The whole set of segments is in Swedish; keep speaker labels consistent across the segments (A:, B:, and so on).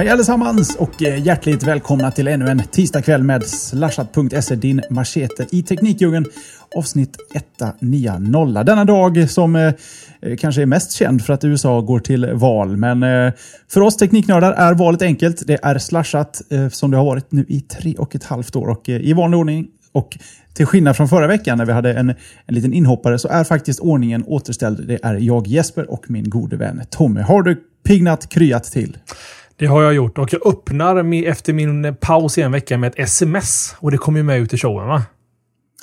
A: Hej allesammans och eh, hjärtligt välkomna till ännu en tisdagkväll med slashat.se, din machete i Teknikdjungeln. Avsnitt 190. Denna dag som eh, eh, kanske är mest känd för att USA går till val. Men eh, för oss tekniknördar är valet enkelt. Det är slashat eh, som det har varit nu i tre och ett halvt år och eh, i vanlig ordning. Och till skillnad från förra veckan när vi hade en, en liten inhoppare så är faktiskt ordningen återställd. Det är jag Jesper och min gode vän Tommy. Har du pignat kryat till?
B: Det har jag gjort och jag öppnar med, efter min paus i en vecka med ett sms. Och det kommer ju med ut i showen va?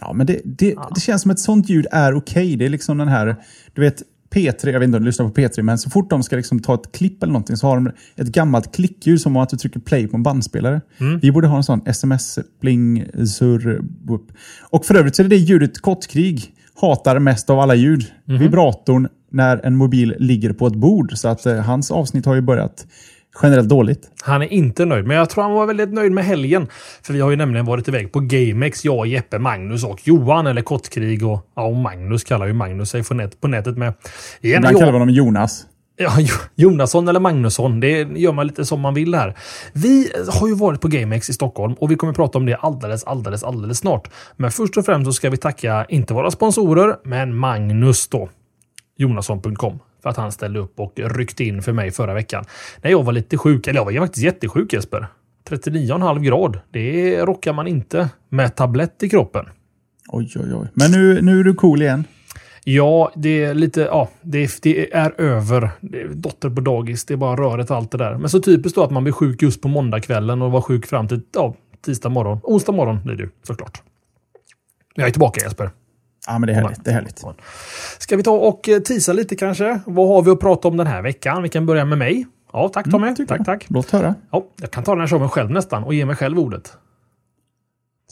A: Ja, men det, det, ja. det känns som att ett sånt ljud är okej. Okay. Det är liksom den här, du vet P3, jag vet inte om du lyssnar på P3, men så fort de ska liksom ta ett klipp eller någonting så har de ett gammalt klickljud som att du trycker play på en bandspelare. Mm. Vi borde ha en sån sms, bling, surr, whoop. Och för övrigt så är det det ljudet Kottkrig hatar mest av alla ljud. Mm. Vibratorn när en mobil ligger på ett bord. Så att eh, hans avsnitt har ju börjat generellt dåligt.
B: Han är inte nöjd, men jag tror han var väldigt nöjd med helgen. För vi har ju nämligen varit iväg på GameX, jag, Jeppe, Magnus och Johan, eller Kottkrig och, ja, och Magnus kallar ju Magnus sig på, nät, på nätet med.
A: Ibland kallar vi honom Jonas.
B: Ja, Jonasson eller Magnusson. Det gör man lite som man vill här. Vi har ju varit på GameX i Stockholm och vi kommer prata om det alldeles, alldeles, alldeles snart. Men först och främst så ska vi tacka, inte våra sponsorer, men Magnus då. Jonasson.com att han ställde upp och ryckte in för mig förra veckan. När jag var lite sjuk, eller jag var faktiskt jättesjuk Jesper. 39,5 grad. Det rockar man inte med tablett i kroppen.
A: Oj, oj, oj. Men nu, nu är du cool igen.
B: Ja, det är lite, ja, det, det är över. Det är dotter på dagis, det är bara röret och allt det där. Men så typiskt då att man blir sjuk just på måndagskvällen och var sjuk fram till ja, tisdag morgon. Onsdag morgon blir det såklart. Jag är tillbaka Jesper.
A: Ja, men det är härligt. Det är härligt.
B: Ska vi ta och eh, tisa lite kanske? Vad har vi att prata om den här veckan? Vi kan börja med mig. Ja, tack Tommy. Mm, tack, tack.
A: Låt höra.
B: Ja, jag kan ta den här showen själv nästan och ge mig själv ordet.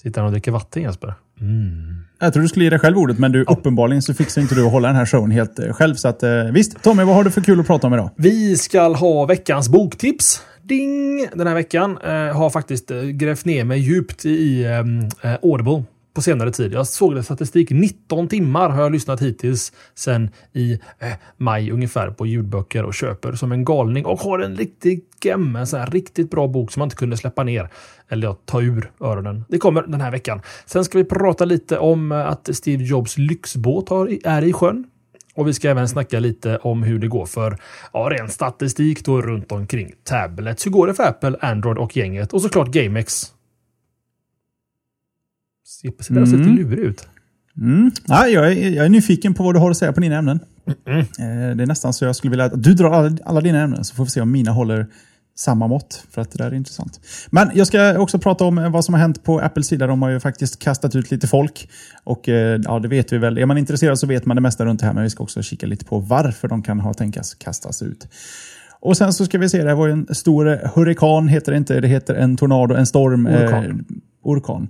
B: Sitter han och dricker vatten Jesper?
A: Mm. Jag tror du skulle ge dig själv ordet, men du, ja. uppenbarligen så fixar inte du att hålla den här showen helt eh, själv. Så att, eh, visst, Tommy, vad har du för kul att prata om idag?
B: Vi ska ha veckans boktips. Ding! Den här veckan eh, har faktiskt grävt ner mig djupt i eh, Audible på senare tid. Jag såg det statistik. 19 timmar har jag lyssnat hittills sen i eh, maj ungefär på ljudböcker och köper som en galning och har en riktig gem, en sån här riktigt bra bok som man inte kunde släppa ner eller ja, ta ur öronen. Det kommer den här veckan. Sen ska vi prata lite om att Steve Jobs lyxbåt är i sjön. Och vi ska även snacka lite om hur det går för ja, ren statistik då runt omkring tablets. Hur går det för Apple, Android och gänget? Och såklart GameX Sitter ser mm. lite lurig ut.
A: Mm. Ja, jag, är, jag är nyfiken på vad du har att säga på dina ämnen. Mm. Eh, det är nästan så jag skulle vilja att du drar alla, alla dina ämnen så får vi se om mina håller samma mått. För att det där är intressant. Men jag ska också prata om vad som har hänt på Apples sida. De har ju faktiskt kastat ut lite folk. Och eh, ja, det vet vi väl. Är man intresserad så vet man det mesta runt det här. Men vi ska också kika lite på varför de kan ha tänkas kastas ut. Och sen så ska vi se, det här var ju en stor hurrikan, heter det inte. Det heter en tornado, en storm.
B: Orkan.
A: Eh, orkan.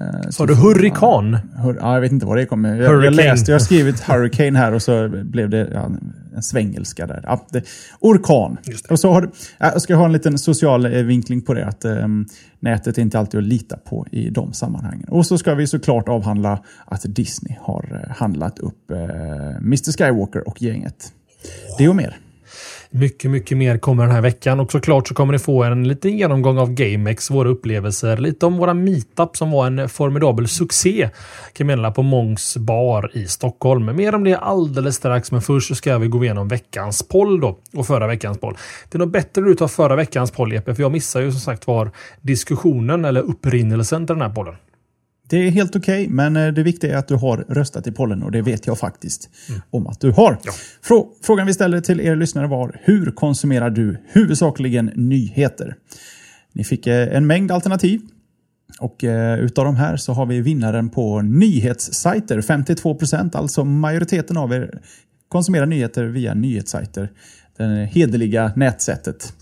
B: Eh, Sa du hurrikan?
A: Ja, ja, jag vet inte vad det kommer. Jag, jag läste, jag har skrivit hurricane här och så blev det ja, en svengelska där. Ja, det, orkan. Och så har, jag ska ha en liten social eh, vinkling på det. Att um, nätet är inte alltid att lita på i de sammanhangen. Och så ska vi såklart avhandla att Disney har uh, handlat upp uh, Mr Skywalker och gänget. Det och mer.
B: Mycket, mycket mer kommer den här veckan och såklart så kommer ni få en liten genomgång av GameX, våra upplevelser, lite om våra meetup som var en formidabel succé kan meddela på Mångs bar i Stockholm. Mer om det alldeles strax, men först så ska vi gå igenom veckans poll då och förra veckans poll. Det är nog bättre att du tar förra veckans poll Jeppe, för jag missar ju som sagt var diskussionen eller upprinnelsen till den här pollen.
A: Det är helt okej, okay, men eh, det viktiga är att du har röstat i pollen och det vet jag faktiskt mm. om att du har. Ja. Frågan vi ställde till er lyssnare var hur konsumerar du huvudsakligen nyheter? Ni fick eh, en mängd alternativ. Och eh, utav de här så har vi vinnaren på nyhetssajter, 52 procent. Alltså majoriteten av er konsumerar nyheter via nyhetssajter. det hederliga nätsättet.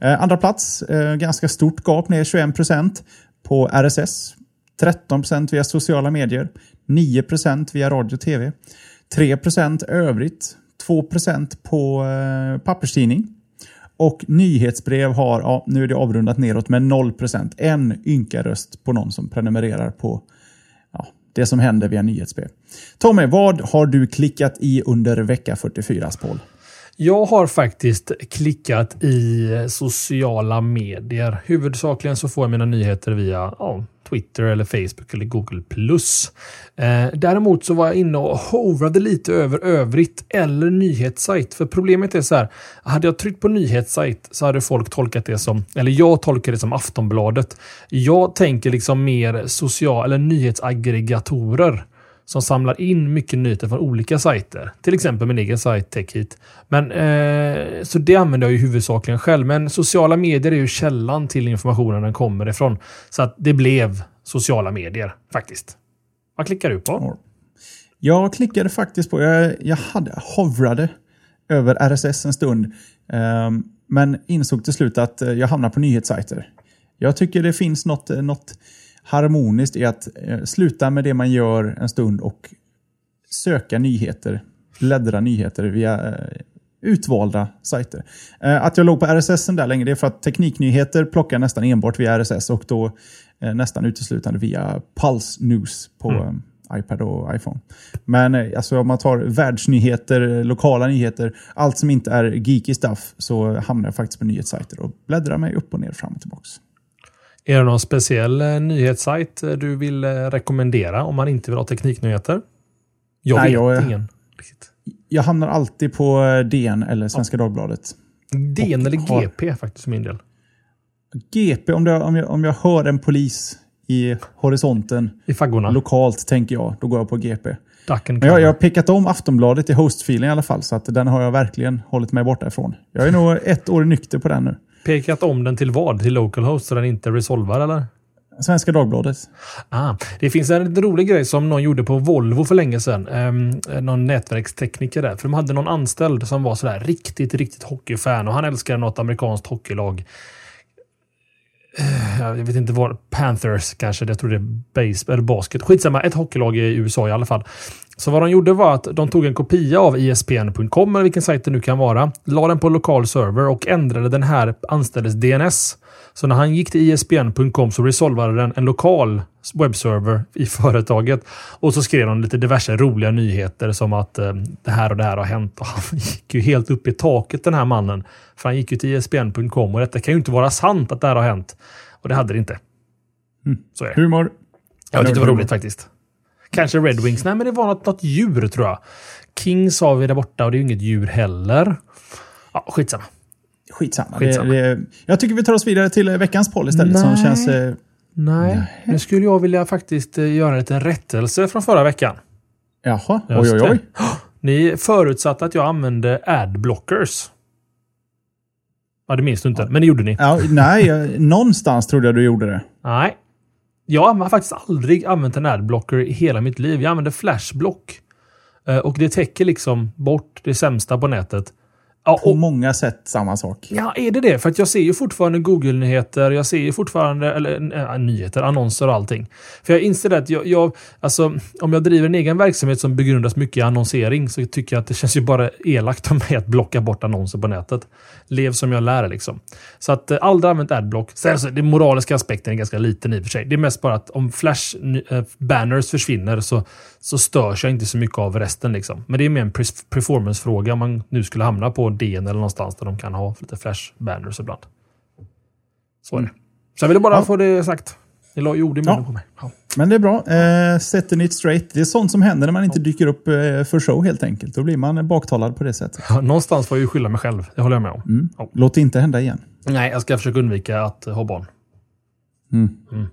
A: Eh, andra plats, eh, ganska stort gap ner 21 procent på RSS. 13 procent via sociala medier. 9 procent via radio och tv. 3 procent övrigt. 2 procent på eh, papperstidning. Och nyhetsbrev har, ja, nu är det avrundat neråt med 0 procent. En ynka röst på någon som prenumererar på ja, det som händer via nyhetsbrev. Tommy, vad har du klickat i under vecka 44, Paul?
B: Jag har faktiskt klickat i sociala medier. Huvudsakligen så får jag mina nyheter via ja, Twitter eller Facebook eller Google+. Eh, däremot så var jag inne och hovrade lite över övrigt eller nyhetssajt. För problemet är så här, hade jag tryckt på nyhetssajt så hade folk tolkat det som, eller jag tolkar det som Aftonbladet. Jag tänker liksom mer social eller nyhetsaggregatorer som samlar in mycket nyheter från olika sajter. Till exempel min egen sajt TechHit. Men, eh, så det använder jag ju huvudsakligen själv. Men sociala medier är ju källan till informationen den kommer ifrån. Så att det blev sociala medier faktiskt. Vad klickar du på?
A: Jag klickade faktiskt på, jag, jag hade, hovrade över RSS en stund. Eh, men insåg till slut att eh, jag hamnar på nyhetssajter. Jag tycker det finns något, eh, något harmoniskt i att eh, sluta med det man gör en stund och söka nyheter, bläddra nyheter via eh, utvalda sajter. Eh, att jag låg på RSS där länge det är för att tekniknyheter plockar nästan enbart via RSS och då nästan uteslutande via Pulse News på mm. IPad och iPhone. Men alltså, om man tar världsnyheter, lokala nyheter, allt som inte är geeky stuff så hamnar jag faktiskt på nyhetssajter och bläddrar mig upp och ner, fram och tillbaka.
B: Är det någon speciell eh, nyhetssajt eh, du vill eh, rekommendera om man inte vill ha tekniknyheter? Jag Nej, vet jag, ingen.
A: Jag hamnar alltid på DN eller Svenska ja. Dagbladet.
B: DN eller GP har... faktiskt för min del.
A: GP, om, det, om, jag, om jag hör en polis i horisonten.
B: I faggorna.
A: Lokalt tänker jag, då går jag på GP. Men jag, jag har pekat om Aftonbladet i hostfilen i alla fall, så att den har jag verkligen hållit mig borta ifrån. Jag är nog ett år nykter på den nu.
B: Pekat om den till vad? Till localhost så den inte resolvar eller?
A: Svenska Dagbladet.
B: Ah, det finns en rolig grej som någon gjorde på Volvo för länge sedan. Um, någon nätverkstekniker där. För de hade någon anställd som var sådär riktigt, riktigt hockeyfan och han älskade något amerikanskt hockeylag. Eh, jag vet inte vad. Panthers kanske. Jag tror det är base, eller basket. Skitsamma. Ett hockeylag i USA i alla fall. Så vad de gjorde var att de tog en kopia av ISPN.com eller vilken sajt det nu kan vara, la den på lokal server och ändrade den här anställdes DNS. Så när han gick till ISPN.com så resolvade den en lokal webbserver i företaget. Och så skrev de lite diverse roliga nyheter som att eh, det här och det här har hänt. Och han gick ju helt upp i taket den här mannen. För han gick ju till ISPN.com och detta kan ju inte vara sant att det här har hänt. Och det hade det inte.
A: Mm. Så är det. Humor.
B: Ja, det var roligt faktiskt. Kanske Red Wings. Nej, men det var något, något djur tror jag. Kings har vi där borta och det är ju inget djur heller. Ja, skitsamma.
A: Skitsamma. skitsamma. Det, det, jag tycker vi tar oss vidare till veckans poll istället. Nej. Som känns... Eh,
B: nej. nej. nu skulle jag vilja faktiskt eh, göra en liten rättelse från förra veckan.
A: Jaha, oj oj oj.
B: Ni förutsatte att jag använde adblockers. Ja, det minns du inte, men det gjorde ni.
A: Ja, nej, någonstans trodde jag du gjorde det.
B: Nej, jag har faktiskt aldrig använt en adblocker i hela mitt liv. Jag använder flashblock. Eh, och det täcker liksom bort det sämsta på nätet.
A: Ja, på många sätt samma sak.
B: Ja, är det det? För att jag ser ju fortfarande Google-nyheter, jag ser ju fortfarande eller, äh, nyheter, annonser och allting. För jag inser att jag, jag, alltså, om jag driver en egen verksamhet som begrundas mycket i annonsering så tycker jag att det känns ju bara elakt av mig att blocka bort annonser på nätet. Lev som jag lär liksom. Så att äh, aldrig använt adblock. Sen så, den moraliska aspekten är ganska liten i och för sig. Det är mest bara att om flash äh, banners försvinner så, så störs jag inte så mycket av resten liksom. Men det är mer en performance-fråga om man nu skulle hamna på DN eller någonstans där de kan ha lite flash banners ibland. Så är det. Så jag ville bara ja. få det sagt. Det la jord i munnen ja. på mig. Ja.
A: Men det är bra. Eh, setting it straight. Det är sånt som händer när man inte dyker upp eh, för show helt enkelt. Då blir man baktalad på det sättet.
B: Ja, någonstans får jag ju skylla mig själv. Det håller jag med om.
A: Mm. Låt det inte hända igen.
B: Nej, jag ska försöka undvika att ha barn. Mm. Mm.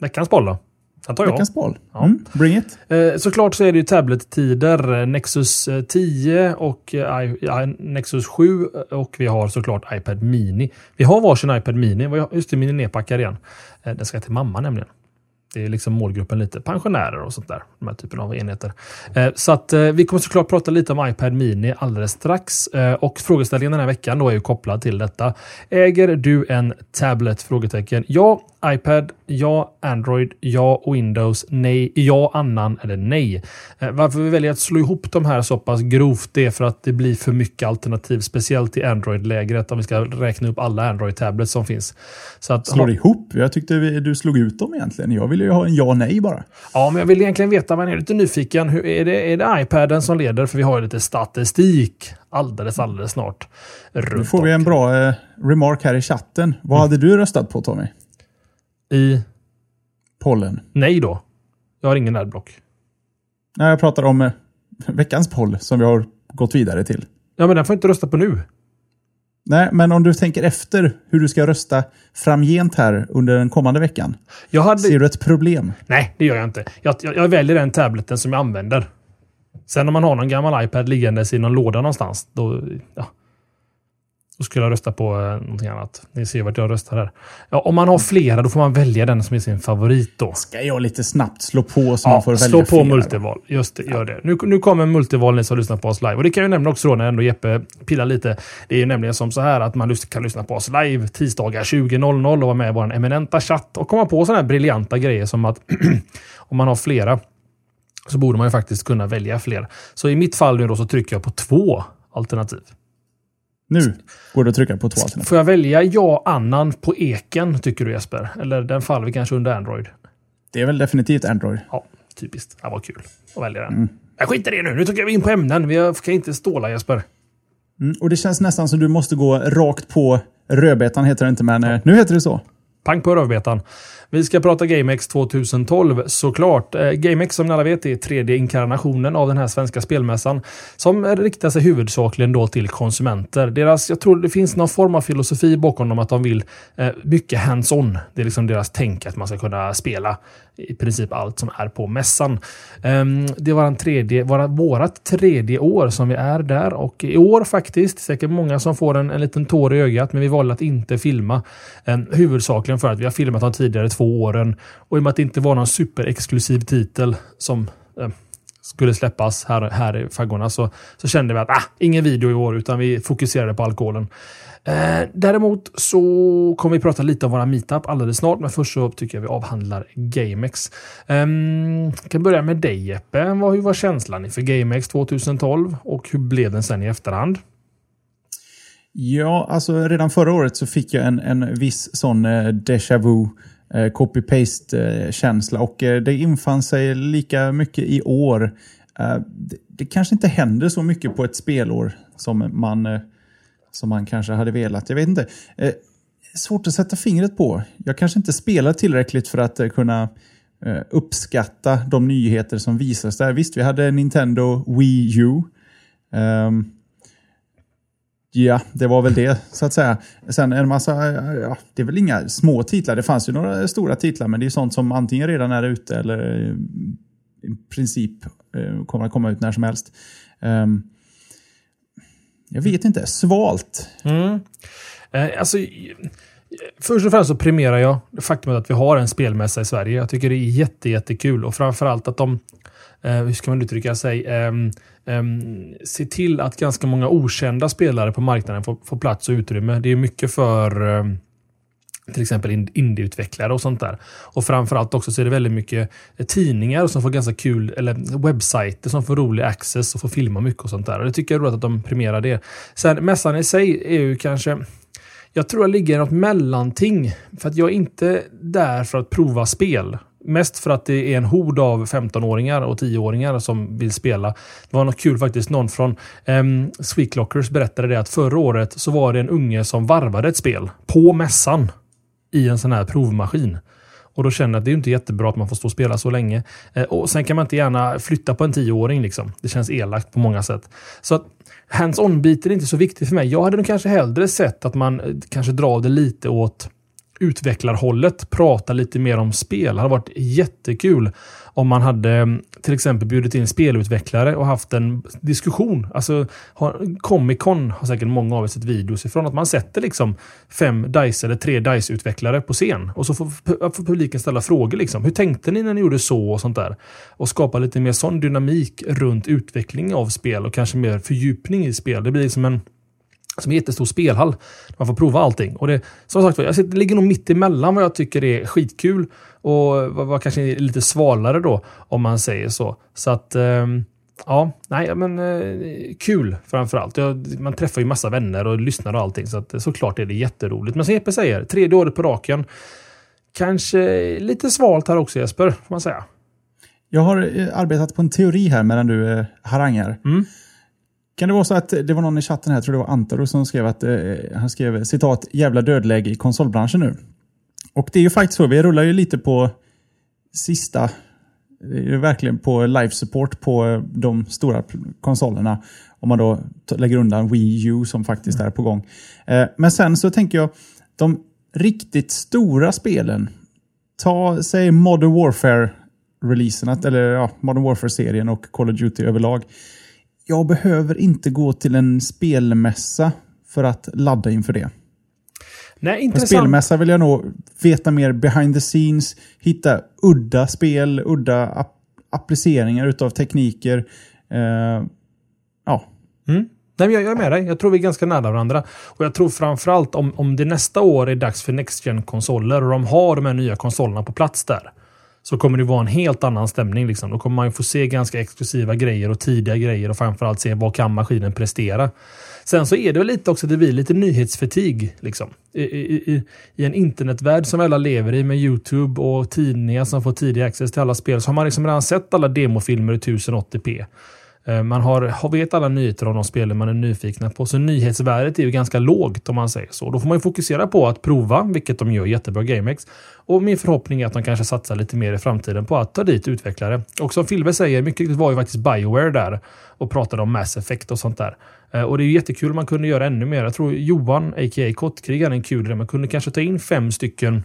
B: Veckans boll då?
A: Den tar jag. Veckans boll. Ja. Mm, bring it.
B: Eh, såklart så är det ju tablet-tider. Nexus 10 eh, och eh, Nexus 7 och vi har såklart iPad Mini. Vi har varsin iPad Mini. Just det, min är nedpackad igen. Den ska till mamma nämligen. Det är liksom målgruppen lite pensionärer och sånt där. De här typen av enheter. Eh, så att eh, vi kommer såklart prata lite om iPad Mini alldeles strax. Eh, och frågeställningen den här veckan då är ju kopplad till detta. Äger du en tablet? Frågetecken. Ja, iPad. Ja, Android. Ja, Windows. Nej. Ja, annan eller nej. Varför vi väljer att slå ihop de här så pass grovt det är för att det blir för mycket alternativ, speciellt i Android-lägret om vi ska räkna upp alla Android-tablets som finns.
A: Så att, Slår ihop? Jag tyckte vi, du slog ut dem egentligen. Jag ville ju ha en ja nej bara.
B: Ja, men jag vill egentligen veta, man är lite nyfiken. Hur, är, det, är det iPaden som leder? För vi har ju lite statistik alldeles, alldeles snart.
A: Nu får vi en bra eh, remark här i chatten. Vad mm. hade du röstat på Tommy?
B: I?
A: Pollen.
B: Nej då. Jag har ingen adblock.
A: Nej, jag pratar om eh, veckans poll som vi har gått vidare till.
B: Ja, men den får inte rösta på nu.
A: Nej, men om du tänker efter hur du ska rösta framgent här under den kommande veckan. Hade... Ser du ett problem?
B: Nej, det gör jag inte. Jag, jag, jag, väljer den tableten som jag använder. Sen om man har någon gammal iPad liggandes i någon låda någonstans, då... Ja. Då skulle jag rösta på eh, någonting annat. Ni ser vart jag röstar här. Ja, om man har flera, då får man välja den som är sin favorit då.
A: Ska jag lite snabbt slå på så ja, man får
B: välja Slå på multival. Just det, gör det. Nu, nu kommer multival ni som lyssnar på oss live. Och det kan jag nämna också då när ändå Jeppe pillar lite. Det är ju nämligen som så här att man kan lyssna på oss live tisdagar 20.00 och vara med i vår eminenta chatt och komma på sådana här briljanta grejer som att om man har flera så borde man ju faktiskt kunna välja fler. Så i mitt fall nu då så trycker jag på två alternativ.
A: Nu går det att trycka på två alternativ.
B: Får jag välja ja annan på eken, tycker du Jesper? Eller den faller vi kanske under Android?
A: Det är väl definitivt Android.
B: Ja, typiskt. Det var kul att välja den. Mm. Jag skiter i det nu. Nu trycker vi in på ämnen. Vi kan inte ståla Jesper.
A: Mm, och det känns nästan som du måste gå rakt på rödbetan heter det inte, men ja. Eh, nu heter det så.
B: Pang på rödbetan. Vi ska prata GameX 2012 såklart. Eh, GameX som ni alla vet är tredje inkarnationen av den här svenska spelmässan som riktar sig huvudsakligen då till konsumenter. Deras, jag tror det finns någon form av filosofi bakom dem att de vill eh, mycket hands-on. Det är liksom deras tänk att man ska kunna spela i princip allt som är på mässan. Um, det var en tredje, våra, vårat tredje år som vi är där och i år faktiskt, säkert många som får en, en liten tår i ögat, men vi valde att inte filma. Um, huvudsakligen för att vi har filmat de tidigare två åren och i och med att det inte var någon superexklusiv titel som eh, skulle släppas här, här i faggorna så, så kände vi att ah, ingen video i år utan vi fokuserade på alkoholen. Eh, däremot så kommer vi prata lite om våra meetup alldeles snart, men först så tycker jag vi avhandlar GameX. Eh, kan börja med dig Jeppe. Vad, hur var känslan inför GameX 2012 och hur blev den sen i efterhand?
A: Ja, alltså redan förra året så fick jag en, en viss sån eh, déjà vu eh, Eh, copy-paste-känsla och eh, det infann sig lika mycket i år. Eh, det, kanske inte händer så mycket på ett spelår som man som man kanske hade velat. Jag vet inte. Svårt att sätta fingret på. Jag kanske inte spelar tillräckligt för att kunna uppskatta de nyheter som visas där. Visst, vi hade Nintendo Wii U. Um, ja, det var väl det så att säga. Sen en massa, ja, det är väl inga små titlar. Det fanns ju några stora titlar, men det är sånt som antingen redan är ute eller eh, i princip eh, kommer att komma ut när som helst. Um, jag vet inte. Svalt.
B: Mm. Eh, alltså, först och främst så premierar jag det faktumet att vi har en spelmässa i Sverige. Jag tycker det är jätte, jättekul och framförallt att de, Eh, hur ska man uttrycka sig, eh, eh, se till att ganska många okända spelare på marknaden får, får plats och utrymme. Det är mycket för eh, till exempel indieutvecklare och sånt där. Och framförallt också så är det väldigt mycket eh, tidningar som får ganska kul, eller webbsajter som får rolig access och får filma mycket och sånt där. Och det tycker jag är roligt att de premierar det. Sen mässan i sig är ju kanske jag tror jag ligger i något mellanting. För att jag är inte där för att prova spel. Mest för att det är en hord av 15-åringar och 10-åringar som vill spela. Det var något kul faktiskt. Någon från ehm, um, Sweetlockers berättade det att förra året så var det en unge som varvade ett spel på mässan i en sån här provmaskin. Och då känner jag att det är inte jättebra att man får stå och spela så länge. Eh, och Sen kan man inte gärna flytta på en tioåring. Liksom. Det känns elakt på många sätt. Så att hands-on-biten är inte så viktig för mig. Jag hade nog kanske hellre sett att man eh, kanske drar det lite åt utvecklarhållet prata lite mer om spel. Det hade varit jättekul om man hade mm, till exempel bjudit in spelutvecklare och haft en diskussion. Alltså, Comic Con har säkert många av er sett videos ifrån. Att man sätter liksom fem DICE eller tre DICE-utvecklare på scen. Och så får, får publiken ställa frågor. Liksom. Hur tänkte ni när ni gjorde så och sånt där? Och skapa lite mer sån dynamik runt utveckling av spel och kanske mer fördjupning i spel. Det blir liksom en som en jättestor spelhall. Man får prova allting. Och det, som sagt jag sitter, ligger nog mitt emellan vad jag tycker är skitkul och vad, vad kanske är lite svalare då, om man säger så. Så att, eh, ja, nej, men eh, kul framförallt. Jag, man träffar ju massa vänner och lyssnar och allting, så att, såklart är det jätteroligt. Men som Jeppe säger, tredje året på raken. Kanske lite svalt här också Jesper, får man säga.
A: Jag har eh, arbetat på en teori här medan du eh, harangar. Mm. Kan det vara så att det var någon i chatten här, jag tror det var Antaro, som skrev att eh, han skrev citat jävla dödläge i konsolbranschen nu. Och det är ju faktiskt så, vi rullar ju lite på sista, verkligen på live support på de stora konsolerna. Om man då lägger undan Wii U som faktiskt är på gång. Eh, men sen så tänker jag, de riktigt stora spelen, ta säg Modern Warfare-releasen, eller ja, Modern Warfare-serien och Call of Duty överlag jag behöver inte gå till en spelmässa för att ladda inför det.
B: Nej, intressant.
A: På spelmässa vill jag nog veta mer behind the scenes, hitta udda spel, udda app appliceringar utav tekniker. Uh, ja.
B: Mm. Nej, jag, är med dig. Jag tror vi är ganska nära varandra. Och jag tror framförallt om, om det nästa år är dags för Next gen konsoler och de har de här nya konsolerna på plats där så kommer det vara en helt annan stämning. Liksom. Då kommer man få se ganska exklusiva grejer och tidiga grejer och framförallt se vad kan maskinen prestera. Sen så är det väl lite också, det blir lite nyhetsförtig. Liksom. I, i, I, en internetvärld som alla lever i med YouTube och tidningar som får tidig access till alla spel så har man liksom redan sett alla demofilmer i 1080p. Eh, man har, vet alla nyheter om de spelen man är nyfikna på, så nyhetsvärdet är ju ganska lågt om man säger så. Då får man ju fokusera på att prova, vilket de gör jättebra GameX. Och min förhoppning är att de kanske satsar lite mer i framtiden på att ta dit utvecklare. Och som Filve säger, mycket var ju faktiskt Bioware där och pratade om Mass Effect och sånt där. Eh, och det är jättekul om man kunde göra ännu mer. Jag tror Johan, a.k.a. Kottkrig, är en kul grej. Man kunde kanske ta in fem stycken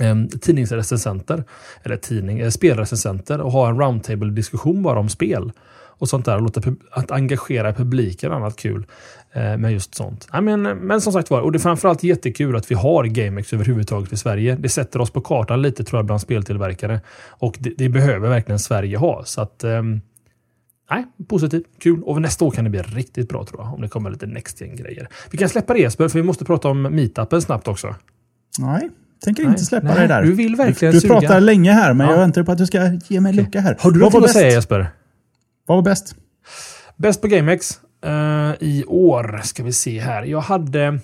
B: ehm, tidningsrecensenter, eller tidning, eh, spelrecensenter och ha en roundtable-diskussion bara om spel och sånt där. Och låta att engagera publiken annat kul eh, med just sånt. Nej, men, men som sagt var, och det är framförallt jättekul att vi har GameX överhuvudtaget i Sverige. Det sätter oss på kartan lite tror jag bland speltillverkare och det, det behöver verkligen Sverige ha. Så att eh, Nej, positivt, kul och nästa år kan det bli riktigt bra tror jag. Om det kommer lite Next grejer Vi kan släppa det Jesper, för vi måste prata om meetupen snabbt också.
A: Nej, tänker Nej. inte släppa Nej, det där.
B: Du vill verkligen
A: Du, du pratar länge här, men ja. jag väntar på att du ska ge mig en lucka här.
B: Har du något att säga Jesper?
A: Vad var bäst?
B: Bäst på GameX uh, i år ska vi se här. Jag hade...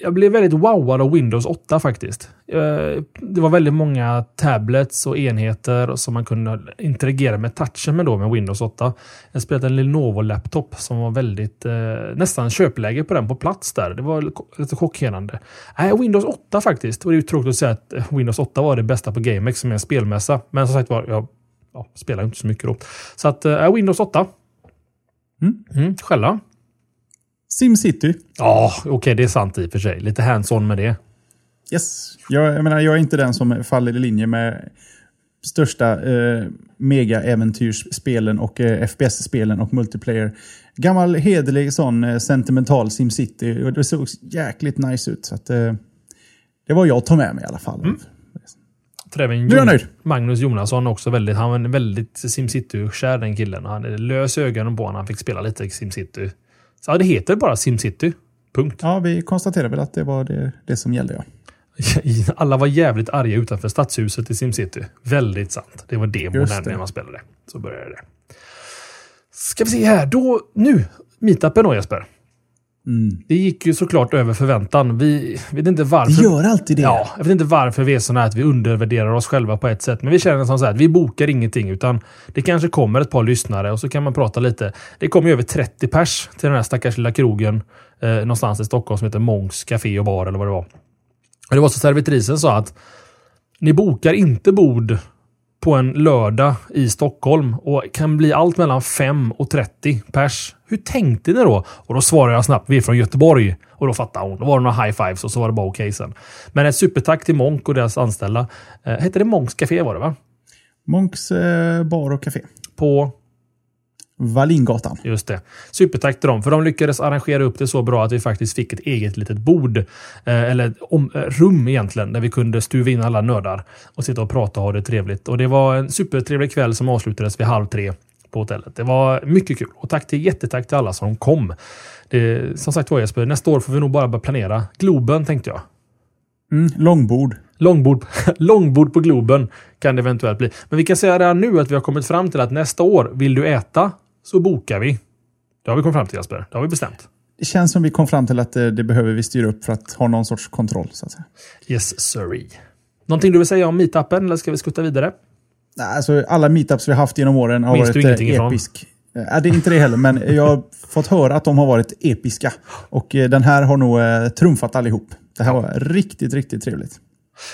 B: Jag blev väldigt wowad av Windows 8 faktiskt. Uh, det var väldigt många tablets och enheter som man kunde interagera med touchen med då med Windows 8. Jag spelade en Lenovo-laptop som var väldigt uh, nästan köpläge på den på plats där. Det var lite chockerande. Nej, Windows 8 faktiskt. Och det är ju tråkigt att säga att Windows 8 var det bästa på GameX som är en spelmässa. Men som sagt var, jag ja, spelar inte så mycket då. Så att, äh, Windows 8. Mm. Mm, själva?
A: Simcity.
B: Ja, okej, okay, det är sant i och för sig. Lite hands-on med det.
A: Yes. Jag, jag, menar, jag är inte den som faller i linje med största eh, mega-äventyrsspelen och eh, FPS-spelen och multiplayer. Gammal hederlig sån eh, sentimental SimCity. Och det såg jäkligt nice ut. Så att, eh, det var jag tog med mig i alla fall. Mm.
B: För även
A: jag nöjd.
B: Magnus Jonasson också väldigt, han var väldigt SimCity-kär den killen. Han lös ögonen på honom. Han fick spela lite SimCity. Så ja, det heter bara SimCity. Punkt.
A: Ja, vi konstaterade väl att det var det, det som gällde ja.
B: Alla var jävligt arga utanför stadshuset i SimCity. Väldigt sant. Det var demon när man spelade. Så började det. Ska vi se här. Då, nu, meetupen då Jesper. Mm. Det gick ju såklart över förväntan. Vi vet inte varför.
A: Det gör alltid det.
B: Ja, jag vet inte varför vi är sådana här att vi undervärderar oss själva på ett sätt. Men vi känner som så här att vi bokar ingenting utan det kanske kommer ett par lyssnare och så kan man prata lite. Det kom ju över 30 pers till den här stackars lilla krogen eh, någonstans i Stockholm som heter Mångs Café och Bar eller vad det var. Och det var så servitrisen sa att ni bokar inte bord på en lördag i Stockholm och kan bli allt mellan 5 och 30 pers. Hur tänkte ni då? Och då svarade jag snabbt. Vi är från Göteborg. Och då fattade hon. Då var det några high fives och så var det bara okej okay sen. Men ett supertack till Monk och deras anställda. Eh, hette det Monks Café var det va?
A: Monks eh, bar och café.
B: På?
A: Wallingatan.
B: Just det. Supertack till dem, för de lyckades arrangera upp det så bra att vi faktiskt fick ett eget litet bord. Eh, eller om, eh, rum egentligen, där vi kunde stuva in alla nördar och sitta och prata och ha det trevligt. Och det var en supertrevlig kväll som avslutades vid halv tre på hotellet. Det var mycket kul och tack till, jättetack till alla som kom. Det, som sagt var Jesper, nästa år får vi nog bara börja planera. Globen tänkte jag.
A: Mm, långbord.
B: Långbord, långbord på Globen kan det eventuellt bli. Men vi kan säga redan nu att vi har kommit fram till att nästa år, vill du äta så bokar vi. Det har vi kommit fram till Jesper. Det har vi bestämt.
A: Det känns som vi kom fram till att det, det behöver vi styra upp för att ha någon sorts kontroll. Så att säga.
B: Yes, sorry. Någonting du vill säga om meetupen eller ska vi skutta vidare?
A: Alltså, alla meetups vi haft genom åren har Minns varit eh, episk. Eh, det är inte det heller, men jag har fått höra att de har varit episka. Och eh, den här har nog trumfat allihop. Det här var riktigt, riktigt trevligt.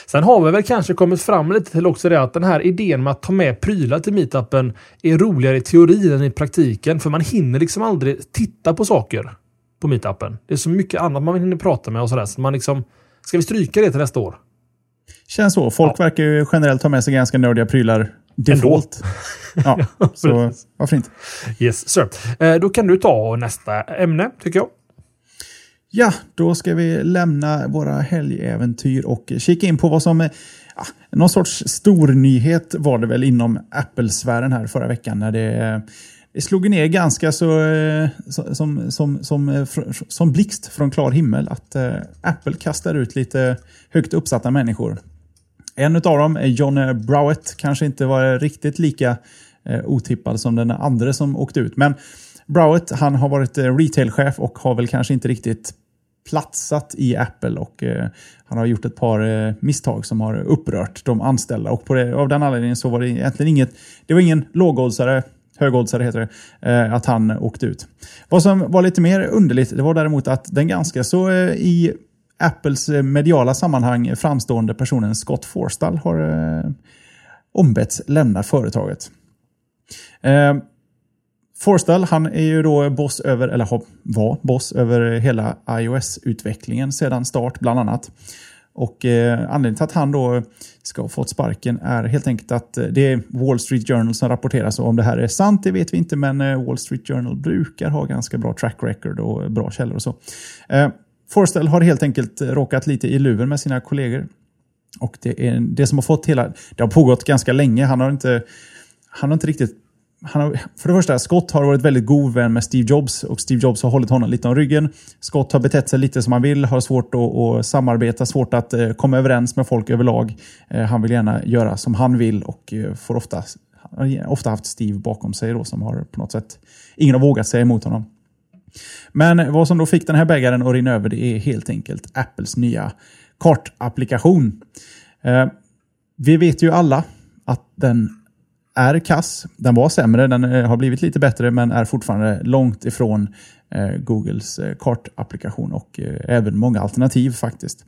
B: Sen har vi väl kanske kommit fram lite till också det att den här idén med att ta med prylar till meetupen är roligare i teorin än i praktiken. För man hinner liksom aldrig titta på saker på meetupen. Det är så mycket annat man hinner prata med och sådär. Så man liksom, ska vi stryka det till nästa år?
A: Känns så. Folk ja. verkar ju generellt ha med sig ganska nördiga prylar default. ja, så varför inte?
B: Yes, sir. Eh, då kan du ta nästa ämne, tycker jag.
A: Ja, då ska vi lämna våra helgäventyr och kika in på vad som Ja, någon sorts stor nyhet var det väl inom Apple-sfären här förra veckan när det, det slog ner ganska så eh, som, som, som, eh, som blixt från klar himmel att eh, Apple kastar ut lite högt uppsatta människor. En av dem är John Browett, kanske inte var riktigt lika otippad som den andra som åkte ut. Men Browett, han har varit retailchef och har väl kanske inte riktigt platsat i Apple och eh, han har gjort ett par eh, misstag som har upprört de anställda och på det, av den anledningen så var det egentligen inget, det var ingen lågoddsare högoddsare heter det, eh, att han åkte ut. Vad som var lite mer underligt det var däremot att den ganska så eh, i Apples eh, mediala sammanhang framstående personen Scott Forstall har eh, ombetts lämna företaget. Forstall, han är ju då boss över, eller var boss över hela iOS-utvecklingen sedan start bland annat. Och eh, anledningen till att han då ska ha fått sparken är helt enkelt att eh, det är Wall Street Journal som rapporterar. Så om det här är sant, det vet vi inte, men eh, Wall Street Journal brukar ha ganska bra track record och bra källor och så. Eh, Forstall har helt enkelt råkat lite i luven med sina kollegor. Och det är det som har fått hela... Det har pågått ganska länge. Han har inte, han har inte riktigt han har, för det första, Scott har varit väldigt god vän med Steve Jobs och Steve Jobs har hållit honom lite om ryggen. Scott har betett sig lite som han vill, har svårt att, att samarbeta, svårt att eh, komma överens med folk överlag. Eh, han vill gärna göra som han vill och eh, får ofta, ofta haft Steve bakom sig då, som har på något sätt, ingen har vågat säga emot honom. Men vad som då fick den här bägaren att rinna över det är helt enkelt Apples nya kartapplikation. Eh, vi vet ju alla att den är kass. Den var sämre, den eh, har blivit lite bättre men är fortfarande långt ifrån eh, Googles eh, kartapplikation och eh, även många alternativ faktiskt.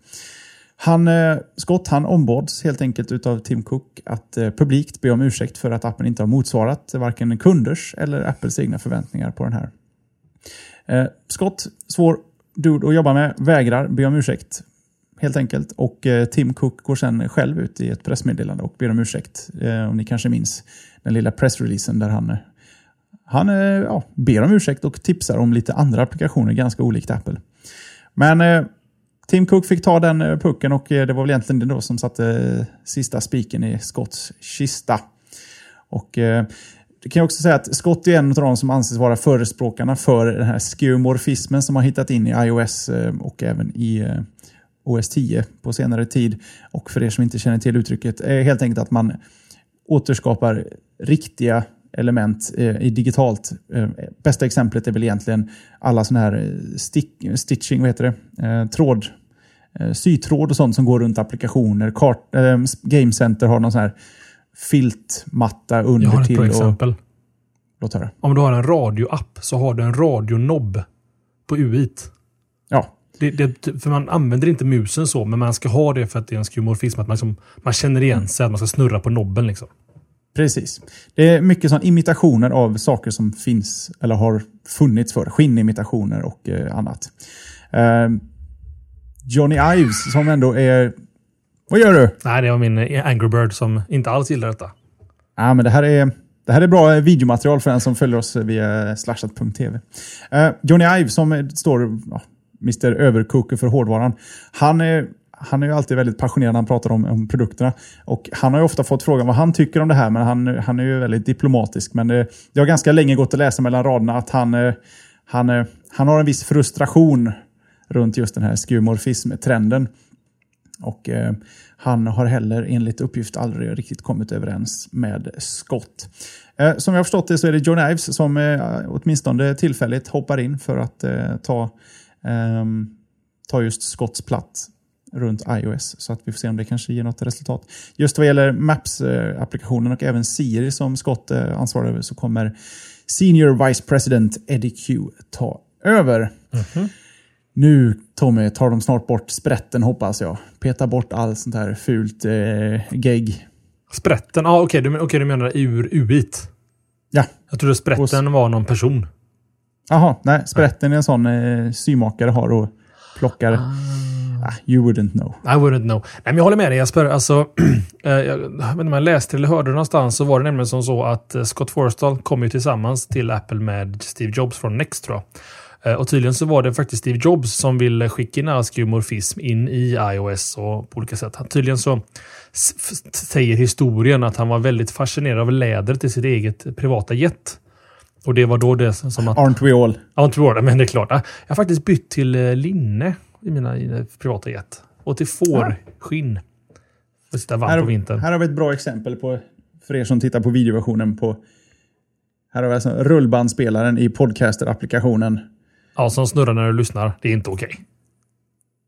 A: Han, eh, Scott han ombads helt enkelt av Tim Cook att eh, publikt be om ursäkt för att appen inte har motsvarat varken kunders eller Apples egna förväntningar på den här. Eh, Scott, svår dude att jobba med, vägrar be om ursäkt helt enkelt. Och eh, Tim Cook går sen själv ut i ett pressmeddelande och ber om ursäkt. Eh, om ni kanske minns den lilla pressreleasen där han, eh, han eh, ja, ber om ursäkt och tipsar om lite andra applikationer ganska olikt Apple. Men eh, Tim Cook fick ta den eh, pucken och det var väl egentligen det då som satte sista spiken i Scotts kista. Och det kan jag också säga att Scott är en av de som anses vara förespråkarna för den här skeuomorfismen som har hittat in i iOS och även i OS 10 på senare tid. Och för er som inte känner till uttrycket, är helt enkelt att man återskapar riktiga element eh, i digitalt. Eh, bästa exemplet är väl egentligen alla sådana här eh, stick, stitching, vad heter det? tråd, sytråd och sånt som går runt applikationer. Kart, Game Center har någon sån här filtmatta under. Jag har ett
B: till exempel.
A: låt höra.
B: Om du har en radioapp så har du en radionobb på UIt.
A: Ja,
B: det, det, för man använder inte musen så, men man ska ha det för att det är en skeuomorfism. Att man, liksom, man känner igen sig, att man ska snurra på nobben. Liksom.
A: Precis. Det är mycket sån imitationer av saker som finns eller har funnits för. Skinnimitationer och eh, annat. Eh, Johnny Ives som ändå är... Vad gör du?
B: Nej, det var min eh, Angry Bird som inte alls gillar detta.
A: Ja, men det här är... Det här är bra videomaterial för den som följer oss via slashat.tv. Uh, Johnny Ive som står ja, Mr Överkoker för hårdvaran. Han är, han är ju alltid väldigt passionerad när han pratar om, om produkterna. Och han har ju ofta fått frågan vad han tycker om det här, men han, han är ju väldigt diplomatisk. Men eh, det, det har ganska länge gått att läsa mellan raderna att han, eh, han, eh, han har en viss frustration runt just den här skumorfism-trenden. Och eh, han har heller enligt uppgift aldrig riktigt kommit överens med Scott. Eh, som jag har förstått det så är det John Ives som eh, åtminstone tillfälligt hoppar in för att eh, ta, ehm, ta just Scotts plats runt iOS. Så att vi får se om det kanske ger något resultat. Just vad gäller Maps-applikationen och även Siri som Scott eh, ansvarar över så kommer Senior Vice President Eddie Q ta över. Mm -hmm. Nu Tommy tar de snart bort sprätten hoppas jag. Peta bort allt sånt här fult eh, gegg.
B: Sprätten? Ah, Okej, okay. du, okay, du menar ur UIT?
A: Ja.
B: Jag trodde sprätten var någon person.
A: Jaha, nej. Sprätten är en sån eh, symakare har och plockar. Ah. Ah, you wouldn't know.
B: I wouldn't know. Nej, men jag håller med dig Jesper. Alltså, eh, jag vet inte om jag läste eller hörde någonstans så var det nämligen som så att eh, Scott Forstall kom ju tillsammans till Apple med Steve Jobs från Next tror jag. Eh, och tydligen så var det faktiskt Steve Jobs som ville skicka in askeuomorfism in i iOS och på olika sätt. tydligen så säger historien att han var väldigt fascinerad av läder till sitt eget privata jet. Och det var då det som att...
A: Aren't we all?
B: Aren't we all, men det är klart. Jag har faktiskt bytt till eh, linne i mina privata jet. Och till fårskinn. För att sitta varmt på vintern.
A: Här har vi ett bra exempel på, för er som tittar på videoversionen på här har vi alltså rullbandspelaren i podcaster-applikationen.
B: Ja, som snurrar när du lyssnar. Det är inte okej. Okay.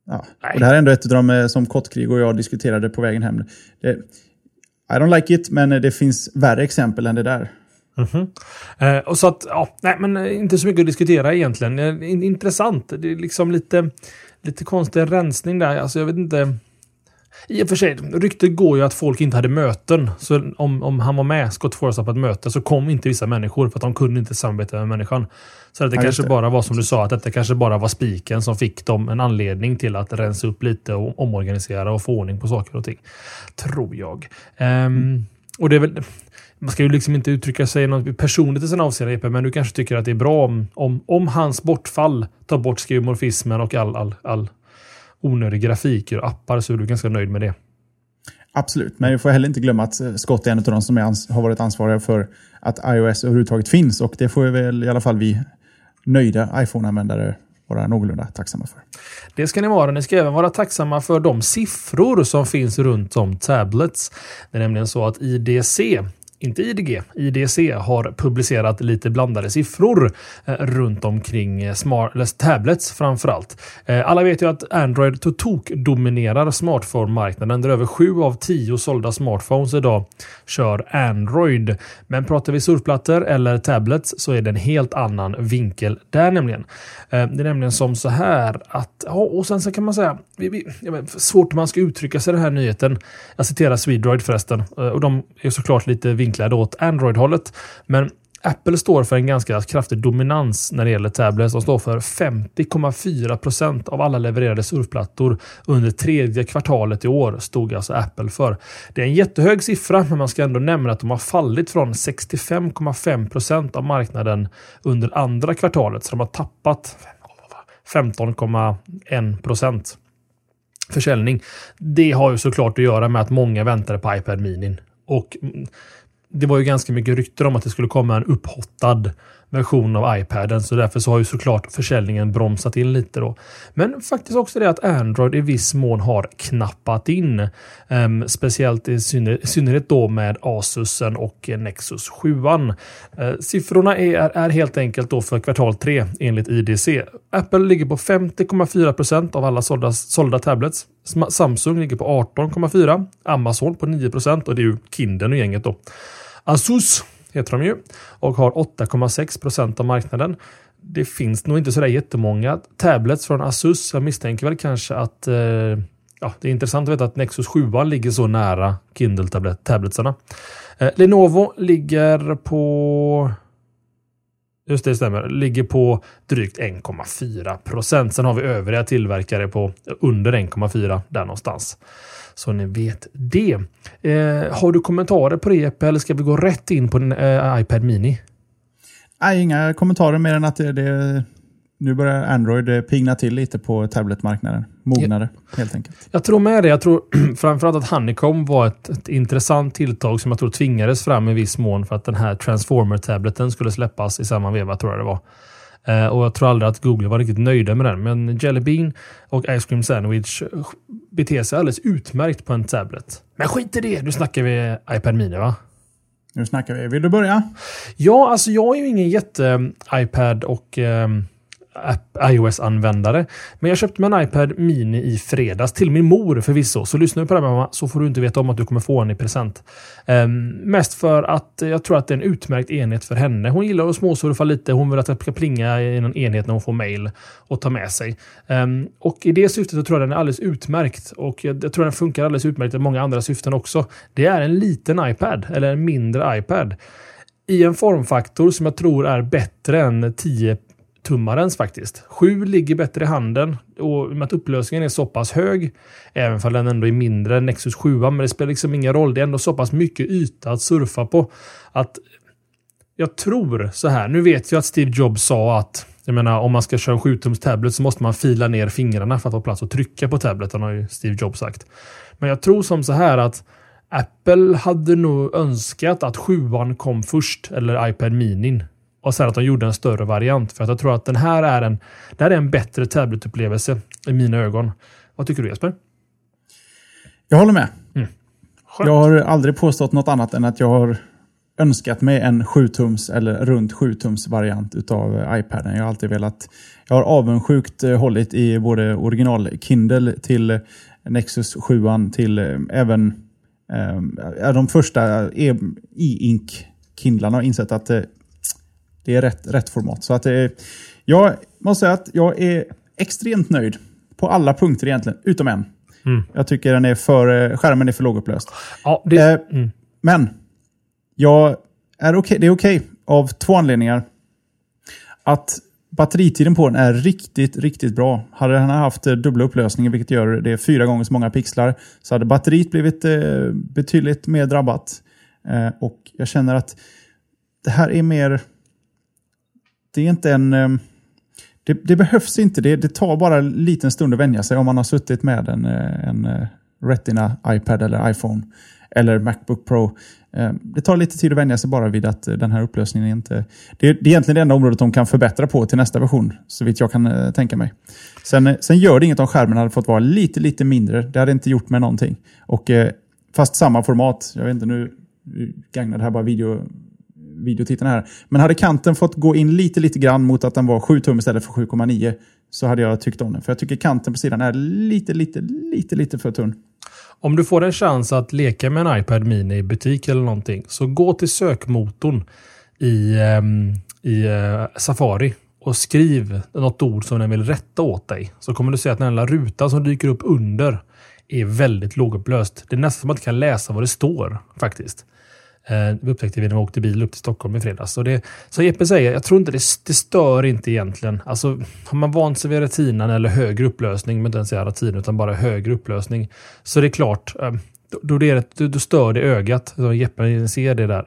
A: Ja. Och det här är ändå ett av de eh, som Kottkrig och jag diskuterade på vägen hem. Det, I don't like it, men det finns värre exempel än det där.
B: Mm -hmm. eh, och så att, ja, nej, men eh, inte så mycket att diskutera egentligen. Eh, intressant. Det är liksom lite, lite konstig rensning där. Alltså jag vet inte. I och för sig, ryktet går ju att folk inte hade möten. Så om, om han var med, Scott Forrest, på ett möte så kom inte vissa människor för att de kunde inte samarbeta med människan. Så att det kanske det. bara var som du sa, att detta kanske bara var spiken som fick dem en anledning till att rensa upp lite och omorganisera och få ordning på saker och ting. Tror jag. Um, mm. Och det är väl... Man ska ju liksom inte uttrycka sig något personligt i sina avseenden, men du kanske tycker att det är bra om, om, om hans bortfall tar bort skeuomorfismen och all, all, all onödig grafik och appar så är du ganska nöjd med det.
A: Absolut, men vi får heller inte glömma att eh, Scott är en av de som är, har varit ansvariga för att iOS överhuvudtaget finns och det får vi väl i alla fall vi nöjda iPhone-användare vara någorlunda tacksamma för.
B: Det ska ni vara. Ni ska även vara tacksamma för de siffror som finns runt om tablets. Det är nämligen så att IDC inte IDG, IDC har publicerat lite blandade siffror eh, runt omkring eh, smart, eller tablets framförallt. allt. alla vet ju att Android tok dominerar smartphone-marknaden där över 7 av 10 sålda smartphones idag kör Android. Men pratar vi surfplattor eller tablets så är det en helt annan vinkel där nämligen. Det är nämligen som så här att, ja, och sen så kan man säga, svårt hur man ska uttrycka sig den här nyheten. Jag citerar Swedroid förresten och de är såklart lite vinklade åt Android-hållet. Men Apple står för en ganska kraftig dominans när det gäller tablets. De står för 50,4 procent av alla levererade surfplattor under tredje kvartalet i år stod alltså Apple för. Det är en jättehög siffra, men man ska ändå nämna att de har fallit från 65,5 procent av marknaden under andra kvartalet, så de har tappat 15,1 procent försäljning. Det har ju såklart att göra med att många väntade på iPad Mini och det var ju ganska mycket rykten om att det skulle komma en upphottad version av iPaden så därför så har ju såklart försäljningen bromsat in lite då. Men faktiskt också det att Android i viss mån har knappat in. Um, speciellt i synnerhet, synnerhet då med Asusen och Nexus 7. Uh, eh, siffrorna är, är helt enkelt då för kvartal 3 enligt IDC. Apple ligger på 50,4 procent av alla sålda, sålda tablets. Samsung ligger på 18,4. Amazon på 9 procent och det är ju Kinden och gänget då. Asus heter de ju och har 8,6 procent av marknaden. Det finns nog inte sådär jättemånga tablets från Asus. Jag misstänker väl kanske att eh, ja, det är intressant att veta att Nexus 7 ligger så nära Kindle tabletsarna. Eh, Lenovo ligger på... Just det, stämmer. Ligger på drygt 1,4 procent. Sen har vi övriga tillverkare på under 1,4 där någonstans. Så ni vet det. Eh, har du kommentarer på det eller ska vi gå rätt in på din eh, iPad Mini?
A: Nej, inga kommentarer mer än att det, det nu börjar Android pigna till lite på tabletmarknaden. Mognare, ja. helt enkelt.
B: Jag tror med det. Jag tror framförallt att Honeycomb var ett, ett, intressant tilltag som jag tror tvingades fram i viss mån för att den här Transformer-tableten skulle släppas i samma veva, tror jag det var. Uh, och jag tror aldrig att Google var riktigt nöjda med den. Men Jelly Bean och Ice Cream Sandwich beter sig alldeles utmärkt på en tablet. Men skit i det! Nu snackar vi iPad Mini va?
A: Nu snackar vi. Vill du börja?
B: Ja, alltså jag är ju ingen jätte-iPad och um, iOS-användare. Men jag köpte mig en iPad Mini i fredags till min mor förvisso. Så lyssnar du på det här mamma så får du inte veta om att du kommer få en i present. Um, mest för att eh, jag tror att det är en utmärkt enhet för henne. Hon gillar att småsurfa lite. Hon vill att det ska plinga i en enhet när hon får mail och ta med sig. Um, och i det syftet så tror jag den är alldeles utmärkt. Och jag, jag tror den funkar alldeles utmärkt i många andra syften också. Det är en liten iPad, eller en mindre iPad i en formfaktor som jag tror är bättre än 10 tummarens faktiskt. 7 ligger bättre i handen och med att upplösningen är så pass hög, även om den ändå är mindre än Nexus 7, men det spelar liksom ingen roll. Det är ändå så pass mycket yta att surfa på att jag tror så här. Nu vet jag att Steve Jobs sa att jag menar, om man ska köra en 7-tums tablet så måste man fila ner fingrarna för att få plats att trycka på tableten, har ju Steve Jobs sagt. Men jag tror som så här att Apple hade nog önskat att 7 kom först, eller iPad Mini och sen att de gjorde en större variant. För att jag tror att den här är en, det här är en bättre tabletupplevelse i mina ögon. Vad tycker du Jesper?
A: Jag håller med. Mm. Jag har aldrig påstått något annat än att jag har önskat mig en 7-tums eller runt 7-tums variant utav iPaden. Jag har alltid velat. Jag har avundsjukt eh, hållit i både original Kindle till Nexus 7 till eh, även eh, de första e-ink Kindlarna har insett att det är rätt, rätt format. Så att, eh, jag måste säga att jag är extremt nöjd på alla punkter egentligen, utom en. Mm. Jag tycker den är för, eh, skärmen är för lågupplöst.
B: Ja, det, eh, mm.
A: Men jag är okay, det är okej okay av två anledningar. Att batteritiden på den är riktigt, riktigt bra. Hade den haft dubbla upplösningar, vilket gör det fyra gånger så många pixlar, så hade batteriet blivit eh, betydligt mer drabbat. Eh, och jag känner att det här är mer det är inte en... Ehm, det, det behövs inte. Det, det, tar bara en liten stund att vänja sig om man har suttit med en, eh, en eh, Retina iPad eller iPhone eller Macbook Pro. Ehm, det tar lite tid att vänja sig bara vid att eh, den här upplösningen inte... Det är, det är egentligen det enda området de kan förbättra på till nästa version, så vitt jag kan tänka mig. Sen, sen gör det inget om skärmen hade fått vara lite, lite mindre. Det hade inte gjort med någonting. Och, fast samma format. Jag vet inte, nu gagnar det här bara video videotittarna här. Men hade kanten fått gå in lite, lite grann mot att den var 7 tum istället för 7,9 så hade jag tyckt om den. För jag tycker kanten på sidan är lite, lite, lite, lite för tunn.
B: Om du får en chans att leka med en iPad Mini i butik eller någonting, så gå till sökmotorn i, ehm, i eh, Safari och skriv något ord som den vill rätta åt dig. Så kommer du se att den lilla rutan som dyker upp under är väldigt lågupplöst. Det är nästan som att man inte kan läsa vad det står faktiskt. Eh, upptäckte vi när vi åkte bil upp till Stockholm i fredags. Så det, som Jeppe säger, jag tror inte det, det stör inte egentligen. Alltså, har man vant sig vid retinan eller högre upplösning, men inte ens retin utan bara högre upplösning, så det är klart, eh, då, då, det, då, då stör det ögat. Så Jeppe ser det där.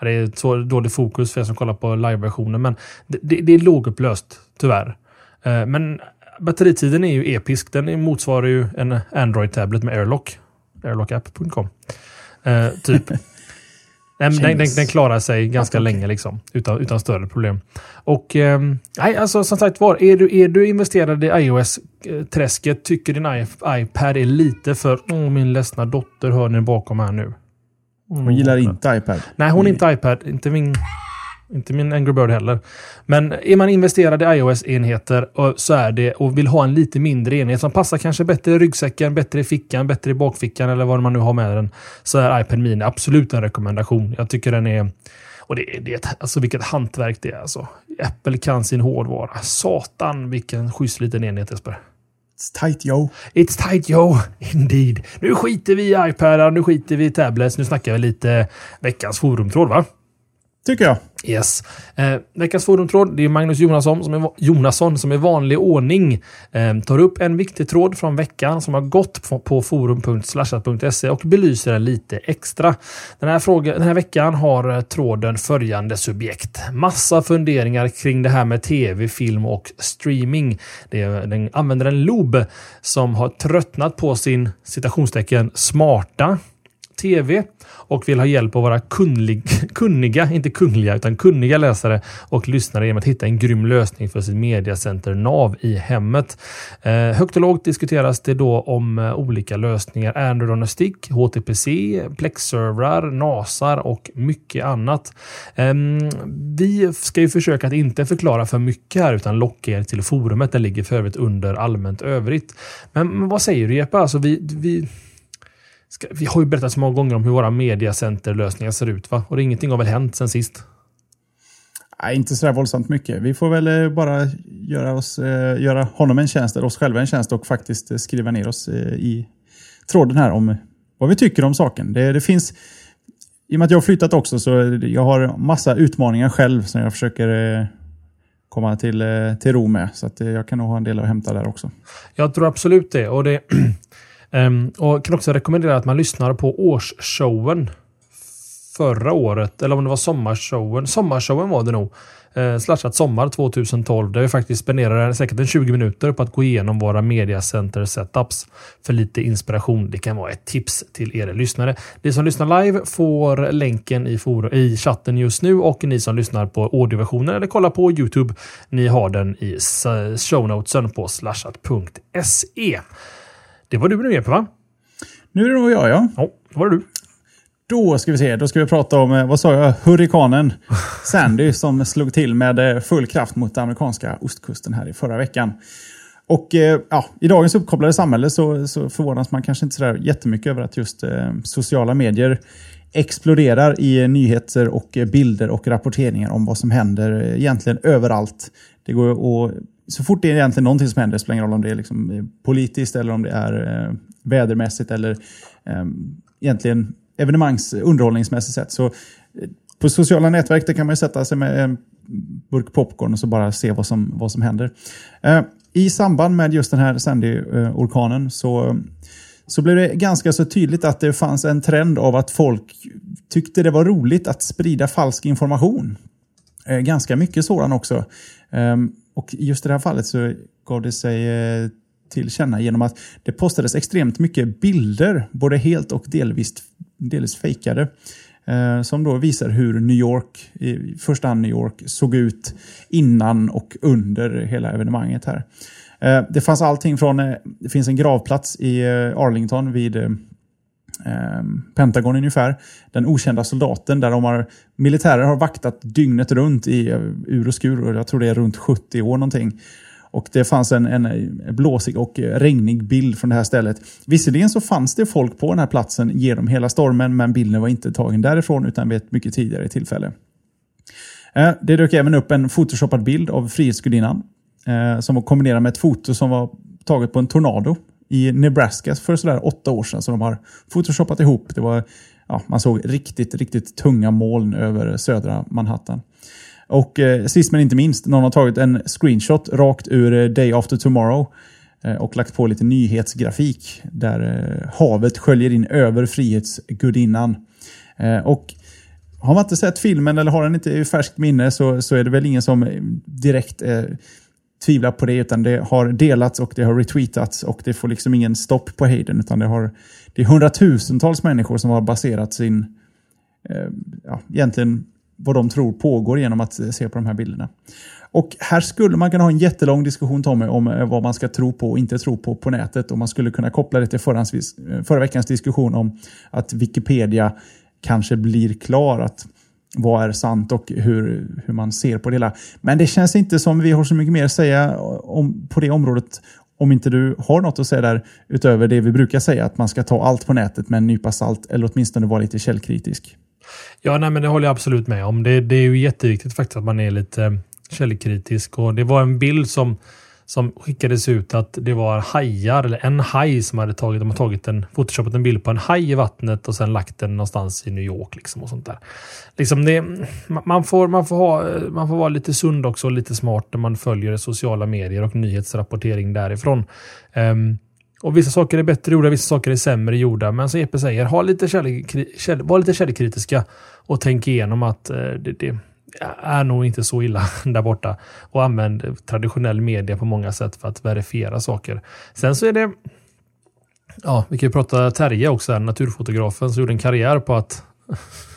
B: Det är så dålig fokus för er som kollar på live-versionen, men det, det, det är lågupplöst, tyvärr. Eh, men batteritiden är ju episk. Den motsvarar ju en Android-tablet med Airlock. Airlockapp.com. Eh, typ. den, den, den, klarar sig ganska okay. länge liksom, utan, utan större problem. Och eh, nej, alltså som sagt var, är du, är du investerad i iOS-träsket, tycker din iPad är lite för... Oh, min ledsna dotter hör ni bakom här nu.
A: Mm. Hon gillar inte iPad.
B: Nej, hon är inte iPad. Inte min... Inte min Angry Bird heller. Men är man investerad i iOS-enheter så är det och vill ha en lite mindre enhet som passar kanske bättre i ryggsäcken, bättre i fickan, bättre i bakfickan eller vad man nu har med den. Så är iPad Mini absolut en rekommendation. Jag tycker den är och det, det är alltså vilket hantverk det är. Alltså. Apple kan sin hårdvara. Satan vilken schysst liten enhet Jesper.
A: It's tight yo.
B: It's tight yo, indeed. Nu skiter vi i iPadar, nu skiter vi i tablets, nu snackar vi lite veckans forumtråd va?
A: Tycker jag.
B: Yes. Eh, veckans forumtråd, det är Magnus Jonasson som, är, Jonasson som i vanlig ordning eh, tar upp en viktig tråd från veckan som har gått på, på forum.slashat.se och belyser den lite extra. Den här, fråga, den här veckan har eh, tråden följande subjekt. Massa funderingar kring det här med tv, film och streaming. Det är, den använder en Lob som har tröttnat på sin citationstecken smarta tv och vill ha hjälp av våra kunnig, kunniga, inte kungliga, utan kunniga läsare och lyssnare genom att hitta en grym lösning för sitt mediacenter NAV i hemmet. Eh, högt och lågt diskuteras det då om eh, olika lösningar. Android on a stick, HTPC, Plex-servrar, NASAR och mycket annat. Eh, vi ska ju försöka att inte förklara för mycket här utan locka er till forumet. Det ligger för övrigt under allmänt övrigt. Men, men vad säger du Jeppe? Alltså vi, vi Ska, vi har ju berättat så många gånger om hur våra mediacenterlösningar ser ut va? Och ingenting har väl hänt sen sist?
A: Nej, inte så där våldsamt mycket. Vi får väl eh, bara göra, oss, eh, göra honom en tjänst, eller oss själva en tjänst och faktiskt eh, skriva ner oss i tråden här om vad vi tycker om saken. Det, det finns, I och med att jag har flyttat också så jag har massa utmaningar själv som jag försöker komma till, till ro med. Så att jag kan nog ha en del att hämta där också.
B: Jag tror absolut det. Och det Um, och kan också rekommendera att man lyssnar på årsshowen förra året, eller om det var sommarshowen. Sommarshowen var det nog. Eh, slashat sommar 2012 där vi faktiskt spenderade säkert en 20 minuter på att gå igenom våra mediacenter setups för lite inspiration. Det kan vara ett tips till er lyssnare. Ni som lyssnar live får länken i, i chatten just nu och ni som lyssnar på audioversionen eller kollar på Youtube. Ni har den i shownotesen på slashat.se. Det var du nu Jeppe va?
A: Nu är det nog jag ja.
B: Ja, det var det du.
A: Då ska vi se, då ska vi prata om, eh, vad sa jag, hurrikanen Sandy som slog till med eh, full kraft mot den amerikanska ostkusten här i förra veckan. Och eh, ja, i dagens uppkopplade samhälle så, så förvånas man kanske inte sådär jättemycket över att just eh, sociala medier exploderar i nyheter och bilder och rapporteringar om vad som händer egentligen överallt. Det går att så fort det är egentligen någonting som händer, det spelar ingen roll om det är liksom politiskt eller om det är eh, vädermässigt eller eh, egentligen evenemangs underhållningsmässigt sett. Så eh, på sociala nätverk där kan man sätta sig med en burk popcorn och så bara se vad som, vad som händer. Eh, I samband med just den här Sandy-orkanen så, så blev det ganska så tydligt att det fanns en trend av att folk tyckte det var roligt att sprida falsk information. Eh, ganska mycket sådan också. Ehm, och just i det här fallet så gav det sig eh, till känna genom att det postades extremt mycket bilder, både helt och delvis, delvis fejkade. Eh, som då visar hur New York, i första hand New York, såg ut innan och under hela evenemanget här. Eh, det fanns allting från, det finns en gravplats i Arlington vid eh, Pentagon ungefär. Den okända soldaten där de har, militärer har vaktat dygnet runt i eh, ur och skur. Och jag tror det är runt 70 år någonting. Och det fanns en, en eh, blåsig och eh, regnig bild från det här stället. Visserligen så fanns det folk på den här platsen genom hela stormen, men bilden var inte tagen därifrån utan vid ett mycket tidigare tillfälle. Det dök även upp en photoshoppad bild av Frihetsgudinnan som var kombinerad med ett foto som var taget på en tornado i Nebraska för sådär åtta år sedan. Så de har photoshoppat ihop. Det var, ja, man såg riktigt, riktigt tunga moln över södra Manhattan. Och eh, sist men inte minst, någon har tagit en screenshot rakt ur eh, Day After Tomorrow eh, och lagt på lite nyhetsgrafik där eh, havet sköljer in över Frihetsgudinnan. Eh, och har man inte sett filmen eller har den inte i färskt minne så, så är det väl ingen som direkt eh, tvivla på det, utan det har delats och det har retweetats och det får liksom ingen stopp på Hayden, utan det, har, det är hundratusentals människor som har baserat sin, eh, ja, egentligen vad de tror pågår genom att eh, se på de här bilderna. Och här skulle man kunna ha en jättelång diskussion Tommy om eh, vad man ska tro på och inte tro på på nätet. Och man skulle kunna koppla det till förra, eh, förra veckans diskussion om att Wikipedia kanske blir klar. Att vad är sant och hur, hur man ser på det hela. Men det känns inte som vi har så mycket mer att säga om, på det området om inte du har något att säga där utöver det vi brukar säga att man ska ta allt på nätet med en nypa salt eller åtminstone vara lite källkritisk.
B: Ja, nej, men det håller jag absolut med om. Det, det är ju jätteviktigt faktiskt att man är lite eh, källkritisk och det var en bild som som skickades ut att det var hajar, eller en haj som hade tagit, de har tagit en, photoshopat en bild på en haj i vattnet och sen lagt den någonstans i New York liksom och sånt där. Liksom det, man, får, man, får ha, man får vara lite sund också och lite smart när man följer sociala medier och nyhetsrapportering därifrån. Um, och vissa saker är bättre gjorda, vissa saker är sämre gjorda. Men som Epe säger, ha lite käll, käll, var lite källkritiska och tänk igenom att eh, det, det är nog inte så illa där borta. Och använd traditionell media på många sätt för att verifiera saker. Sen så är det Ja, vi kan ju prata Terje också, här, naturfotografen som gjorde en karriär på att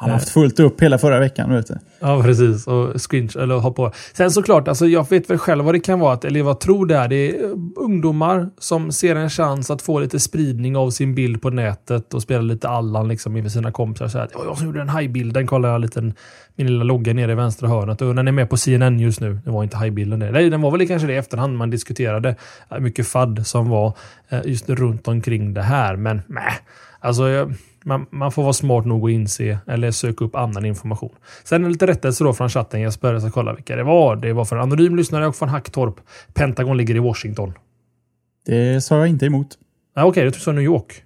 A: Han har haft fullt upp hela förra veckan. Vet du.
B: Ja, precis. Och screen, eller ha på. Sen såklart, alltså jag vet väl själv vad det kan vara, att, eller vad tror det är. Det är eh, ungdomar som ser en chans att få lite spridning av sin bild på nätet och spela lite Allan liksom med sina kompisar. Så här, jag som gjorde den hajbilden, kollar jag liten, min lilla logga nere i vänstra hörnet. Och den är med på CNN just nu. Det var inte hajbilden det. Nej, den var väl kanske det i efterhand man diskuterade. Mycket fadd som var eh, just runt omkring det här. Men nej, alltså jag, man, man, får vara smart nog att inse eller söka upp annan information. Sen en lite rättelse då från chatten Jesper, jag ska kolla vilka det var. Det var från anonym lyssnare och från Hacktorp. Pentagon ligger i Washington.
A: Det sa jag inte emot.
B: Ja, Okej, okay, du sa New York.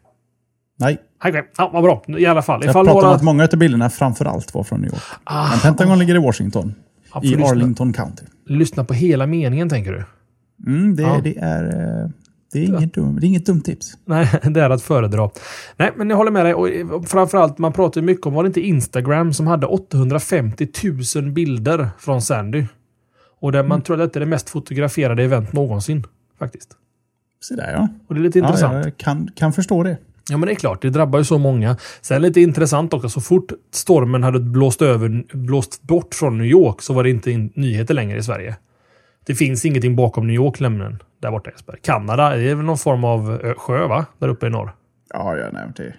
A: Nej.
B: Okay. Ja, vad bra. I alla fall.
A: Jag pratade några... om att många av bilderna framför allt var från New York. Ah, Men Pentagon ah. ligger i Washington. I Arlington lyssna, County.
B: Lyssna på hela meningen tänker du?
A: Mm, det, ja. det är... Eh, det är, inget dum, det är inget dumt tips.
B: Nej, det är att föredra. Nej, men jag håller med dig. Och framförallt, man pratar ju mycket om, var det inte Instagram som hade 850 000 bilder från Sandy? Och där man mm. tror att det är det mest fotograferade event någonsin. Faktiskt.
A: Så där ja.
B: Och det är lite ja, intressant.
A: Jag kan, kan förstå det.
B: Ja men det är klart, det drabbar ju så många. Sen lite intressant också, så fort stormen hade blåst, över, blåst bort från New York så var det inte nyheter längre i Sverige. Det finns ingenting bakom New York nämligen där borta Jesper. Kanada är väl någon form av sjö va? Där uppe i norr.
A: Ja, ja nej, det.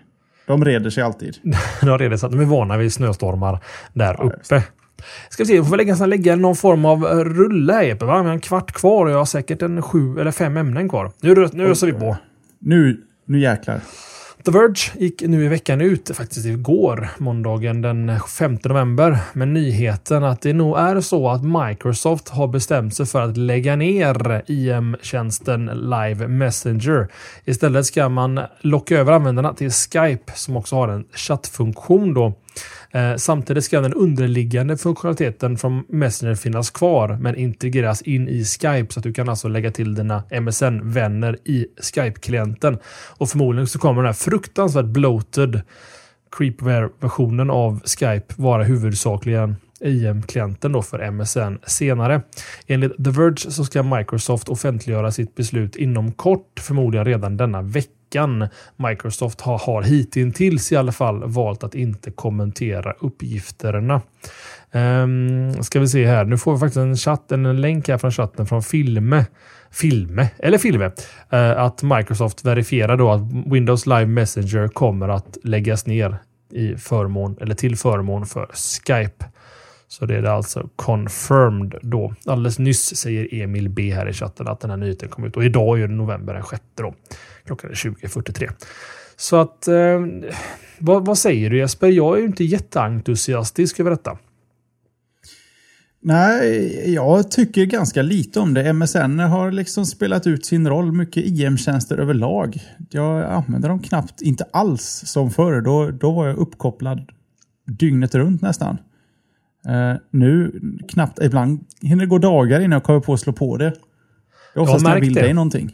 A: De reder sig alltid.
B: de reder sig. De är vana vid snöstormar där ja, uppe. Ska vi se, vi får lägga, lägga någon form av rulle Epe. Va? Vi har en kvart kvar och jag har säkert en sju eller fem ämnen kvar. Nu, nu öser vi på.
A: Nu, nu jäklar.
B: The Verge gick nu i veckan ut, faktiskt igår, måndagen den 5 november, med nyheten att det nog är så att Microsoft har bestämt sig för att lägga ner IM-tjänsten Live Messenger. Istället ska man locka över användarna till Skype som också har en chattfunktion då. Eh, samtidigt ska den underliggande funktionaliteten från Messenger finnas kvar men integreras in i Skype så att du kan alltså lägga till dina MSN-vänner i Skype-klienten. Och förmodligen så kommer den här fruktansvärt bloated Creepware-versionen av Skype vara huvudsakligen IM-klienten då för MSN senare. Enligt The Verge så ska Microsoft offentliggöra sitt beslut inom kort, förmodligen redan denna vecka veckan. Microsoft har, har hittills i alla fall valt att inte kommentera uppgifterna. Um, ska vi se här. Nu får vi faktiskt en chatt, en länk här från chatten från Filme. Filme, eller Filme. Uh, att Microsoft verifierar då att Windows Live Messenger kommer att läggas ner i förmån eller till förmån för Skype. Så det är alltså confirmed då. Alldeles nyss säger Emil B här i chatten att den här nyheten kom ut och idag är det november den 6 då. Klockan är 20.43. Så att eh, vad, vad, säger du Jesper? Jag är ju inte jätteentusiastisk över detta.
A: Nej, jag tycker ganska lite om det. MSN har liksom spelat ut sin roll. Mycket IM-tjänster överlag. Jag använder dem knappt, inte alls som förr. Då, då var jag uppkopplad dygnet runt nästan. Uh, nu knappt, ibland hinner det gå dagar innan jag kommer på att slå på det. Det är oftast jag, jag vill dig någonting.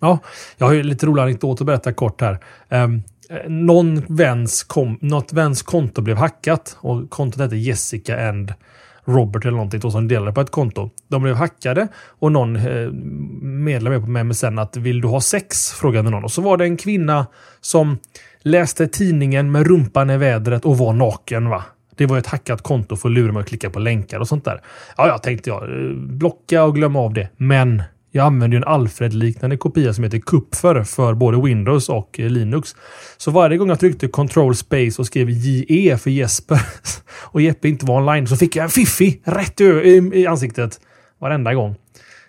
B: Ja, jag har ju lite rolig anekdot att berätta kort här. Um, någon väns kom, något väns konto blev hackat och kontot hette Jessica and Robert eller någonting då, som delade på ett konto. De blev hackade och någon eh, medlem på med sen att vill du ha sex? Frågade någon och så var det en kvinna som läste tidningen med rumpan i vädret och var naken. va? Det var ett hackat konto för att lura mig att klicka på länkar och sånt där. Ja, jag tänkte jag eh, blocka och glömma av det. Men jag använder en Alfred-liknande kopia som heter Kupfer för både Windows och eh, Linux. Så varje gång jag tryckte Control Space och skrev JE för Jesper och Jeppe inte var online så fick jag en fiffi rätt i ansiktet varenda gång.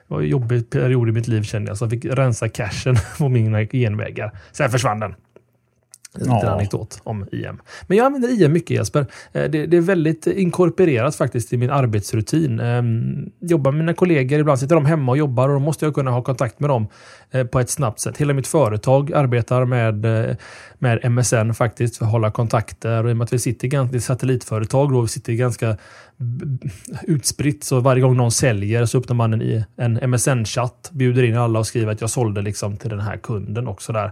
B: Det var en jobbig period i mitt liv kände jag, så jag fick rensa cashen på mina genvägar. Sen försvann den. En liten ja. anekdot om IM. Men jag använder IM mycket Jesper. Eh, det, det, är väldigt inkorporerat faktiskt i min arbetsrutin. Ehm, jobbar med mina kollegor, ibland sitter de hemma och jobbar och då måste jag kunna ha kontakt med dem eh, på ett snabbt sätt. Hela mitt företag arbetar med, eh, med MSN faktiskt för att hålla kontakter och i och med att vi sitter ganska, satellitföretag då, vi sitter ganska utspritt så varje gång någon säljer så öppnar man en, en MSN-chatt, bjuder in alla och skriver att jag sålde liksom till den här kunden också där.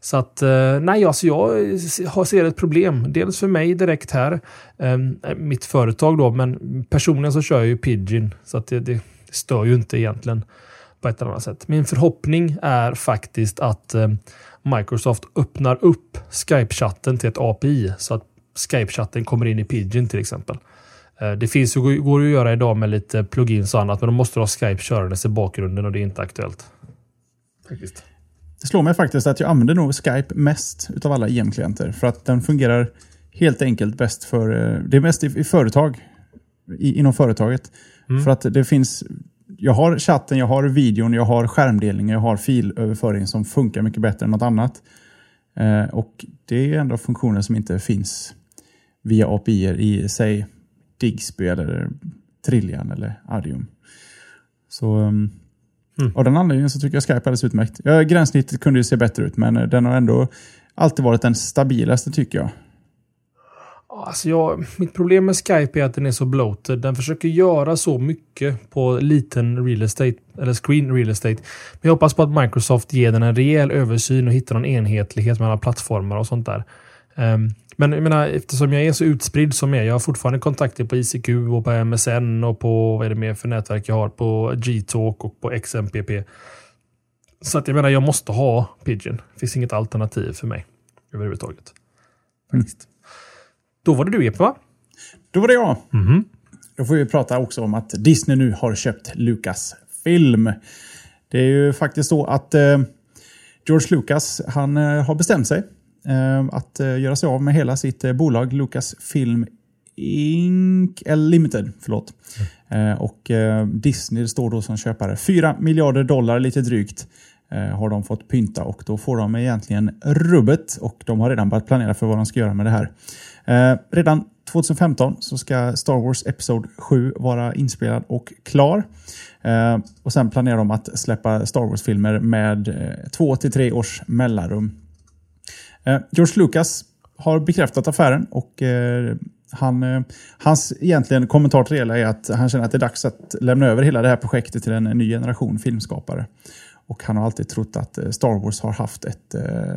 B: Så att eh, nej, alltså jag ser ett problem. Dels för mig direkt här, ehm, mitt företag då, men personligen så kör jag ju Pidgin så att det, det stör ju inte egentligen på ett eller annat sätt. Min förhoppning är faktiskt att ehm, Microsoft öppnar upp Skype-chatten till ett API så att Skype-chatten kommer in i Pidgin till exempel. Eh, det finns ju, går att göra idag med lite plugins och annat, men då måste du ha Skype körandes i bakgrunden och det är inte aktuellt. Faktiskt.
A: Det slår mig faktiskt att jag använder nog Skype mest utav alla IM-klienter. För att den fungerar helt enkelt bäst för... Eh, det är mest i, företag. I, inom företaget. Mm. För att det finns... Jag har chatten, jag har videon, jag har skärmdelning, jag har filöverföring som funkar mycket bättre än något annat. Eh, och det är ändå funktioner som inte finns via API i, säg, Digsby eller Trillian eller Adium. Så... Um, Mm. Av den anledningen så tycker jag Skype är alldeles utmärkt. Ja, gränssnittet kunde ju se bättre ut, men den har ändå alltid varit den stabilaste tycker jag.
B: Alltså jag, mitt problem med Skype är att den är så bloated. Den försöker göra så mycket på liten real estate, eller screen real estate. Men jag hoppas på att Microsoft ger den en rejäl översyn och hittar någon enhetlighet mellan plattformar och sånt där. Um, men jag menar, eftersom jag är så utspridd som jag är, jag har fortfarande kontakter på ICQ och på MSN och på vad är det mer för nätverk jag har på Gtalk och på XMPP. Så att jag menar, jag måste ha Pigeon. Det finns inget alternativ för mig överhuvudtaget. Mm. Då var det du Jeppe va?
A: Då var det jag. Mm. Då får vi prata också om att Disney nu har köpt Lucas film. Det är ju faktiskt så att eh, George Lucas, han eh, har bestämt sig att eh, göra sig av med hela sitt eh, bolag Lucasfilm Inc. Eller Limited. Förlåt. Mm. Och Disney står då som köpare. 4 miljarder dollar lite drygt har de fått pynta och då får de egentligen rubbet och de har redan börjat planera för vad de ska göra med det här. Redan 2015 så ska Star Wars Episod 7 vara inspelad och klar. Och sen planerar de att släppa Star Wars-filmer med två till tre års mellanrum. Eh, George Lucas har bekräftat affären och eh, han, eh, hans egentligen kommentar till det hela är att han känner att det är dags att lämna över hela det här projektet till en ny generation filmskapare. Och han har alltid trott att Star Wars har haft ett,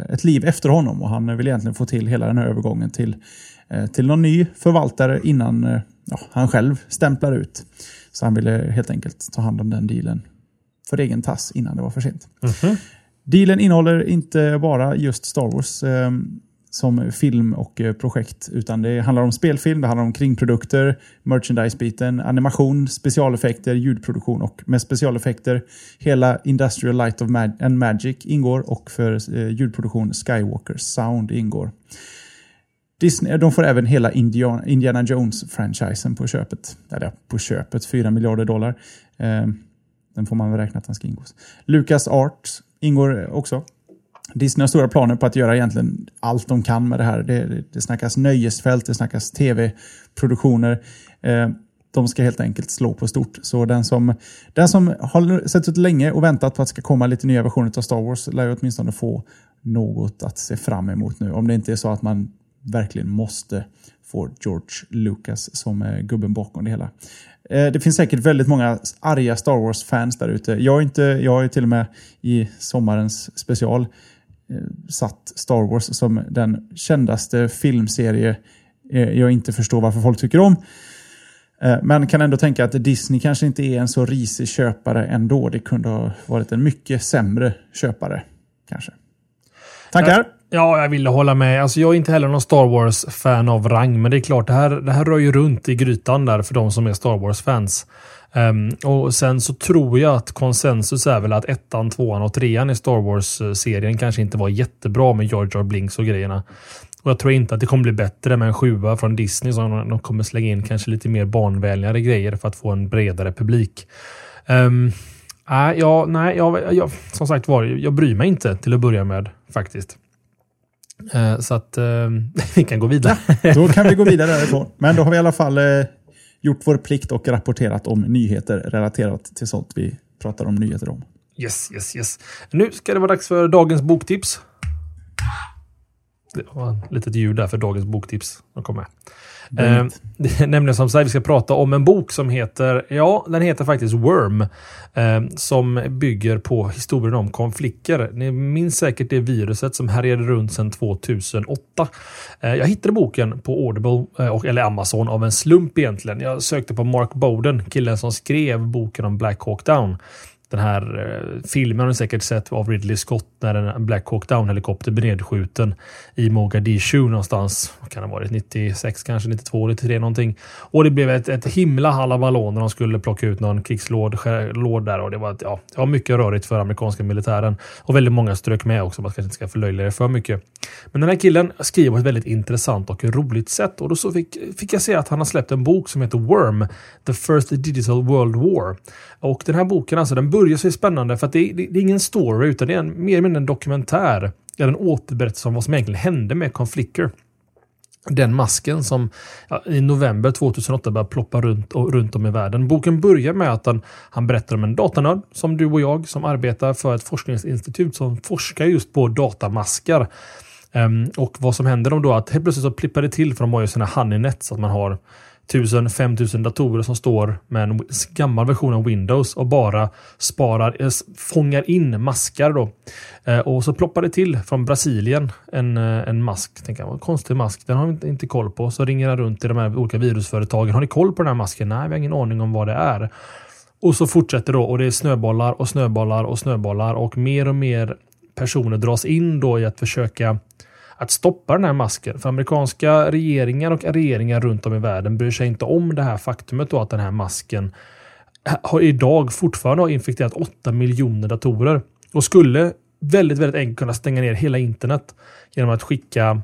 A: ett liv efter honom och han vill egentligen få till hela den här övergången till, till någon ny förvaltare innan ja, han själv stämplar ut. Så han ville helt enkelt ta hand om den dealen för egen tass innan det var för sent. Mm -hmm. Dealen innehåller inte bara just Star Wars eh, som film och eh, projekt, utan det handlar om spelfilm, det handlar om kringprodukter, merchandise-biten, animation, specialeffekter, ljudproduktion och med specialeffekter hela Industrial Light of Mag and Magic ingår och för eh, ljudproduktion Skywalker Sound ingår. Disney, de får även hela Indiana, Indiana Jones-franchisen på köpet. Eller på köpet, 4 miljarder dollar. Eh, den får man väl räkna att den ska ingås. Lucas Arts ingår också. Disney har stora planer på att göra egentligen allt de kan med det här. Det, det snackas nöjesfält, det snackas tv-produktioner. Eh, de ska helt enkelt slå på stort. Så den som, den som har suttit länge och väntat på att det ska komma lite nya versioner av Star Wars lär ju åtminstone få något att se fram emot nu. Om det inte är så att man verkligen måste få George Lucas som eh, gubben bakom det hela. Eh, det finns säkert väldigt många arga Star Wars-fans där ute. Jag, inte, jag har ju till och med i sommarens special eh, satt Star Wars som den kändaste filmserie eh, jag inte förstår varför folk tycker om. Eh, men kan ändå tänka att Disney kanske inte är en så risig köpare ändå. Det kunde ha varit en mycket sämre köpare. Kanske. Tackar!
B: Ja, jag ville hålla med. Alltså, jag är inte heller någon Star Wars-fan av rang, men det är klart, det här, det här rör ju runt i grytan där för de som är Star Wars-fans. Um, och Sen så tror jag att konsensus är väl att ettan, tvåan och trean i Star Wars-serien kanske inte var jättebra med George Jar Blinks och grejerna. Och Jag tror inte att det kommer bli bättre med en sjua från Disney som de kommer slänga in kanske lite mer barnvänligare grejer för att få en bredare publik. Um, äh, ja, nej, jag, jag, som sagt var, jag bryr mig inte till att börja med faktiskt. Eh, så att eh, vi kan gå vidare.
A: Då kan vi gå vidare därifrån. Men då har vi i alla fall eh, gjort vår plikt och rapporterat om nyheter relaterat till sånt vi pratar om nyheter om.
B: Yes, yes, yes. Nu ska det vara dags för dagens boktips. Det var ett litet ljud där för dagens boktips. De kommer. Eh, det är nämligen som sagt, vi ska prata om en bok som heter, ja, den heter faktiskt Worm. Eh, som bygger på historien om konflikter. Ni minns säkert det viruset som härjade runt sedan 2008. Eh, jag hittade boken på Audible, eh, eller Amazon, av en slump egentligen. Jag sökte på Mark Bowden, killen som skrev boken om Black Hawk Down den här eh, filmen har ni säkert sett av Ridley Scott när en Black Hawk Down-helikopter blir nedskjuten i Mogadishu någonstans. Vad kan det ha varit? 96 kanske, 92, 93 någonting. Och det blev ett, ett himla halabalå när de skulle plocka ut någon krigslåd låd där och det var, ett ja, det var mycket rörigt för amerikanska militären. Och väldigt många strök med också, man kanske inte ska förlöjliga det för mycket. Men den här killen skriver på ett väldigt intressant och roligt sätt och då så fick, fick jag se att han har släppt en bok som heter Worm, The First Digital World War. Och den här boken, alltså den börjar så spännande för att det, det, det är ingen story utan det är en, mer eller mindre en dokumentär. Eller en återberättelse om vad som egentligen hände med Conflicker. Den masken som ja, i november 2008 började ploppa runt, och, runt om i världen. Boken börjar med att han, han berättar om en datanörd som du och jag som arbetar för ett forskningsinstitut som forskar just på datamaskar. Um, och vad som händer då att helt plötsligt så plippar det till för de har ju sina honeynet så att man har 1000-5000 datorer som står med en gammal version av Windows och bara sparar, eh, fångar in maskar då. Eh, och så ploppar det till från Brasilien en, eh, en mask. Tänker jag, en konstig mask, den har vi inte, inte koll på. Så ringer han runt till de här olika virusföretagen. Har ni koll på den här masken? Nej, vi har ingen aning om vad det är. Och så fortsätter då och det är snöbollar och snöbollar och snöbollar och mer och mer personer dras in då i att försöka att stoppa den här masken. För amerikanska regeringar och regeringar runt om i världen bryr sig inte om det här faktumet då att den här masken har idag fortfarande har infekterat 8 miljoner datorer och skulle väldigt, väldigt enkelt kunna stänga ner hela internet genom att skicka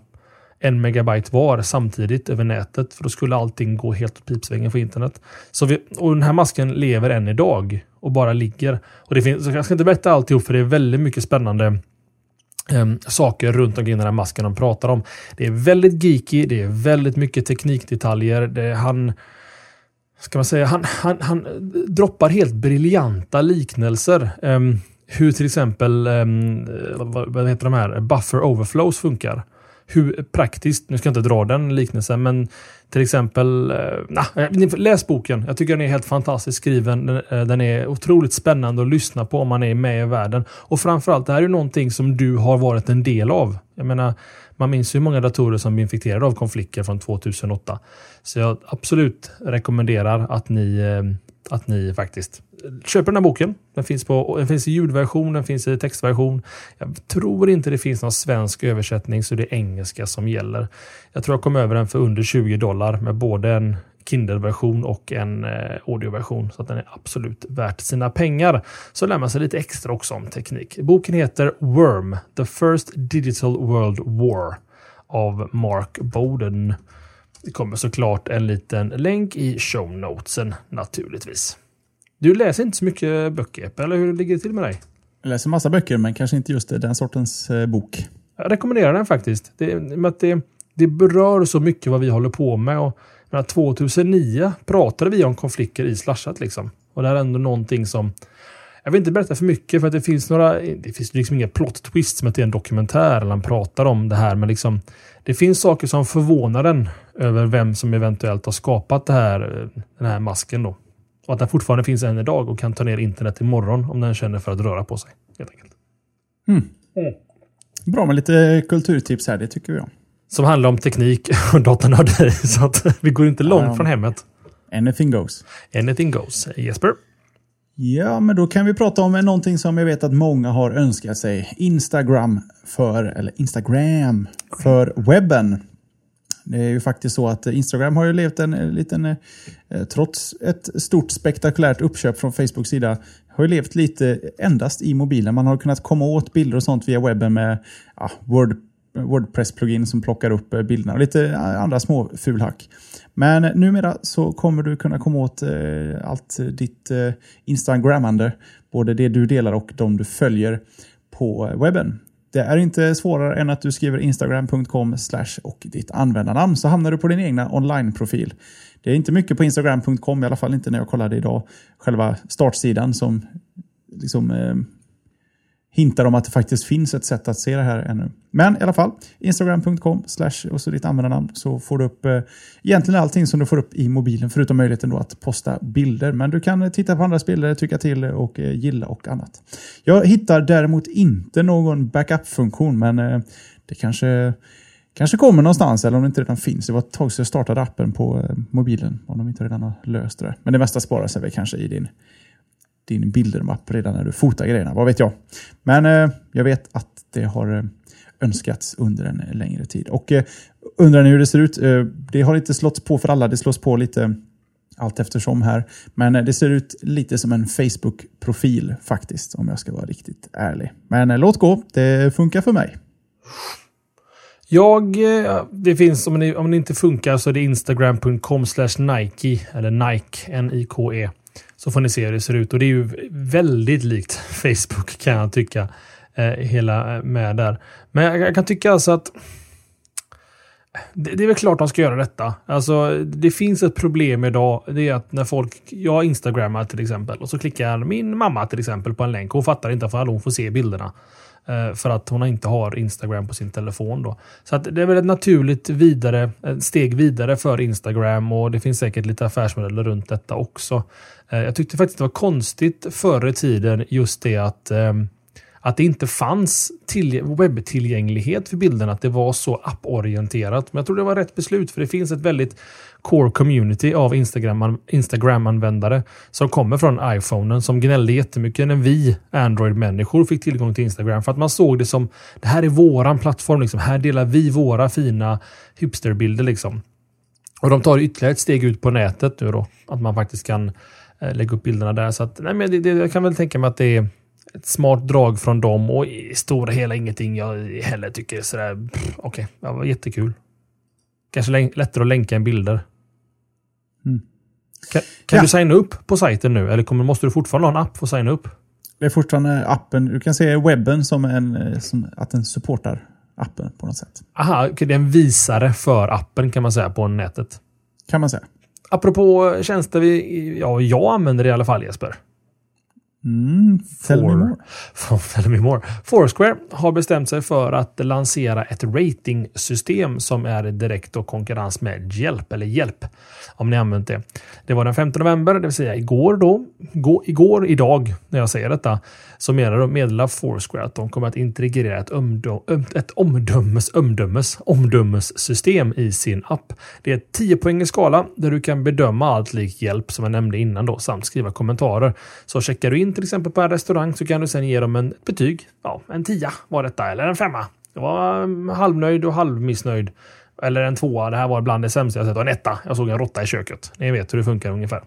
B: en megabyte var samtidigt över nätet. För då skulle allting gå helt åt pipsvängen för internet. Så vi, och den här masken lever än idag och bara ligger. Och det finns, jag ska inte berätta alltihop för det är väldigt mycket spännande um, saker runt omkring den här masken de pratar om. Det är väldigt geeky, det är väldigt mycket teknikdetaljer. Det, han, ska man säga, han, han, han droppar helt briljanta liknelser. Um, hur till exempel, um, vad, vad heter de här, buffer overflows funkar hur praktiskt, nu ska jag inte dra den liknelsen, men till exempel, eh, nah, eh, läs boken. Jag tycker den är helt fantastiskt skriven. Eh, den, är otroligt spännande att lyssna på om man är med i världen. Och framförallt, det här är någonting som du har varit en del av. Jag menar, man minns ju hur många datorer som blir infekterade av konflikter från 2008. Så jag absolut rekommenderar att ni, eh, att ni faktiskt köper den här boken. Den finns, på, den finns i ljudversion, den finns i textversion. Jag tror inte det finns någon svensk översättning så det är engelska som gäller. Jag tror jag kom över den för under 20 dollar med både en Kindle-version och en eh, audioversion. Så att den är absolut värt sina pengar. Så lär man sig lite extra också om teknik. Boken heter Worm, The First Digital World War av Mark Bowden. Det kommer såklart en liten länk i show notesen naturligtvis. Du läser inte så mycket böcker, eller hur ligger det till med dig?
A: Jag läser massa böcker, men kanske inte just den sortens eh, bok.
B: Jag rekommenderar den faktiskt. Det, med att det, det berör så mycket vad vi håller på med. Och, men 2009 pratade vi om konflikter i Slashat. Liksom. Och det är ändå någonting som... Jag vill inte berätta för mycket för att det finns några... Det finns liksom inga plot twists som att det är en dokumentär eller han pratar om det här. Men liksom, det finns saker som förvånar den över vem som eventuellt har skapat det här, den här masken. Då. Och att den fortfarande finns än idag och kan ta ner internet imorgon om den känner för att röra på sig. Helt enkelt.
A: Mm. Mm. Bra med lite kulturtips här, det tycker vi om.
B: Som handlar om teknik och datanörderi. Så att vi går inte långt ja, från hemmet.
A: Anything goes.
B: Anything goes. Jesper?
A: Ja, men då kan vi prata om någonting som jag vet att många har önskat sig. Instagram för, eller Instagram för webben. Det är ju faktiskt så att Instagram har ju levt en liten, eh, trots ett stort spektakulärt uppköp från Facebooks sida, har ju levt lite endast i mobilen. Man har kunnat komma åt bilder och sånt via webben med ja, Word, Wordpress-plugin som plockar upp eh, bilderna och lite eh, andra små fulhack. Men numera så kommer du kunna komma åt eh, allt ditt Instagrammande, både det du delar och de du följer på webben. Det är inte svårare än att du skriver instagram.com och ditt användarnamn så hamnar du på din egna online-profil. Det är inte mycket på instagram.com, i alla fall inte när jag kollade idag. Själva startsidan som liksom eh, hintar om att det faktiskt finns ett sätt att se det här ännu. Men i alla fall, instagram.com slash och så ditt användarnamn så får du upp eh, egentligen allting som du får upp i mobilen förutom möjligheten då att posta bilder. Men du kan titta på andras bilder, tycka till och eh, gilla och annat. Jag hittar däremot inte någon backup-funktion men eh, det kanske Kanske kommer någonstans eller om det inte redan finns. Det var ett tag sedan jag startade appen på eh, mobilen. Om de inte redan har löst det. Men det mesta sparar sig väl kanske i din din bildermapp redan när du fotar grejerna. Vad vet jag? Men eh, jag vet att det har eh, önskats under en längre tid. Och eh, undrar ni hur det ser ut? Eh, det har inte slått på för alla. Det slås på lite eh, allt eftersom här. Men eh, det ser ut lite som en Facebook-profil faktiskt, om jag ska vara riktigt ärlig. Men eh, låt gå. Det funkar för mig.
B: Jag, eh, det finns, om det, om det inte funkar så är det instagram.com Nike, eller Nike, N-I-K-E. Så får ni se hur det ser ut och det är ju väldigt likt Facebook kan jag tycka. Eh, hela eh, med där. Men jag, jag kan tycka alltså att det, det, är väl klart de ska göra detta. Alltså, det finns ett problem idag. Det är att när folk, jag instagrammar till exempel och så klickar min mamma till exempel på en länk. Hon fattar inte för hon får se bilderna. Eh, för att hon inte har Instagram på sin telefon. Då. Så att det är väl ett naturligt vidare, ett steg vidare för Instagram och det finns säkert lite affärsmodeller runt detta också. Eh, jag tyckte faktiskt det var konstigt förr i tiden just det att ehm, att det inte fanns webbtillgänglighet för bilderna, att det var så apporienterat. Men jag tror det var rätt beslut för det finns ett väldigt core community av Instagram-användare som kommer från iPhonen som gnällde jättemycket när vi Android-människor fick tillgång till Instagram för att man såg det som det här är våran plattform. Liksom. Här delar vi våra fina hipsterbilder. Liksom. Och de tar ytterligare ett steg ut på nätet nu då. Att man faktiskt kan eh, lägga upp bilderna där. Så att, nej, men det, det, jag kan väl tänka mig att det är ett smart drag från dem och i stora hela ingenting jag heller tycker sådär. Okej, okay, det var jättekul. Kanske lättare att länka än bilder. Mm. Kan, kan ja. du signa upp på sajten nu eller kommer, måste du fortfarande ha en app för att signa upp?
A: Det är fortfarande appen. Du kan se webben som, en, som att den supportar appen på något sätt.
B: Aha, det är en visare för appen kan man säga på nätet.
A: Kan man säga.
B: Apropå tjänster vi, ja, jag använder i alla fall Jesper.
A: Mm, tell For, me more.
B: tell me more. Foursquare har bestämt sig för att lansera ett ratingsystem som är direkt och konkurrens med Hjälp eller Hjälp om ni använt det. Det var den 5 november, det vill säga igår då. Gå, igår, idag, när jag säger detta, så meddelar Foursquare att de kommer att integrera ett, omdöm, ett omdömes, omdömes, omdömessystem i sin app. Det är 10 poäng i skala där du kan bedöma allt likt hjälp som jag nämnde innan då samt skriva kommentarer. Så checkar du in till exempel på en restaurang så kan du sen ge dem en betyg. Ja, en tia var detta eller en femma. Jag var mm, halvnöjd och halvmissnöjd. Eller en tvåa. Det här var bland det sämsta jag sett. Och en etta. Jag såg en råtta i köket. Ni vet hur det funkar ungefär.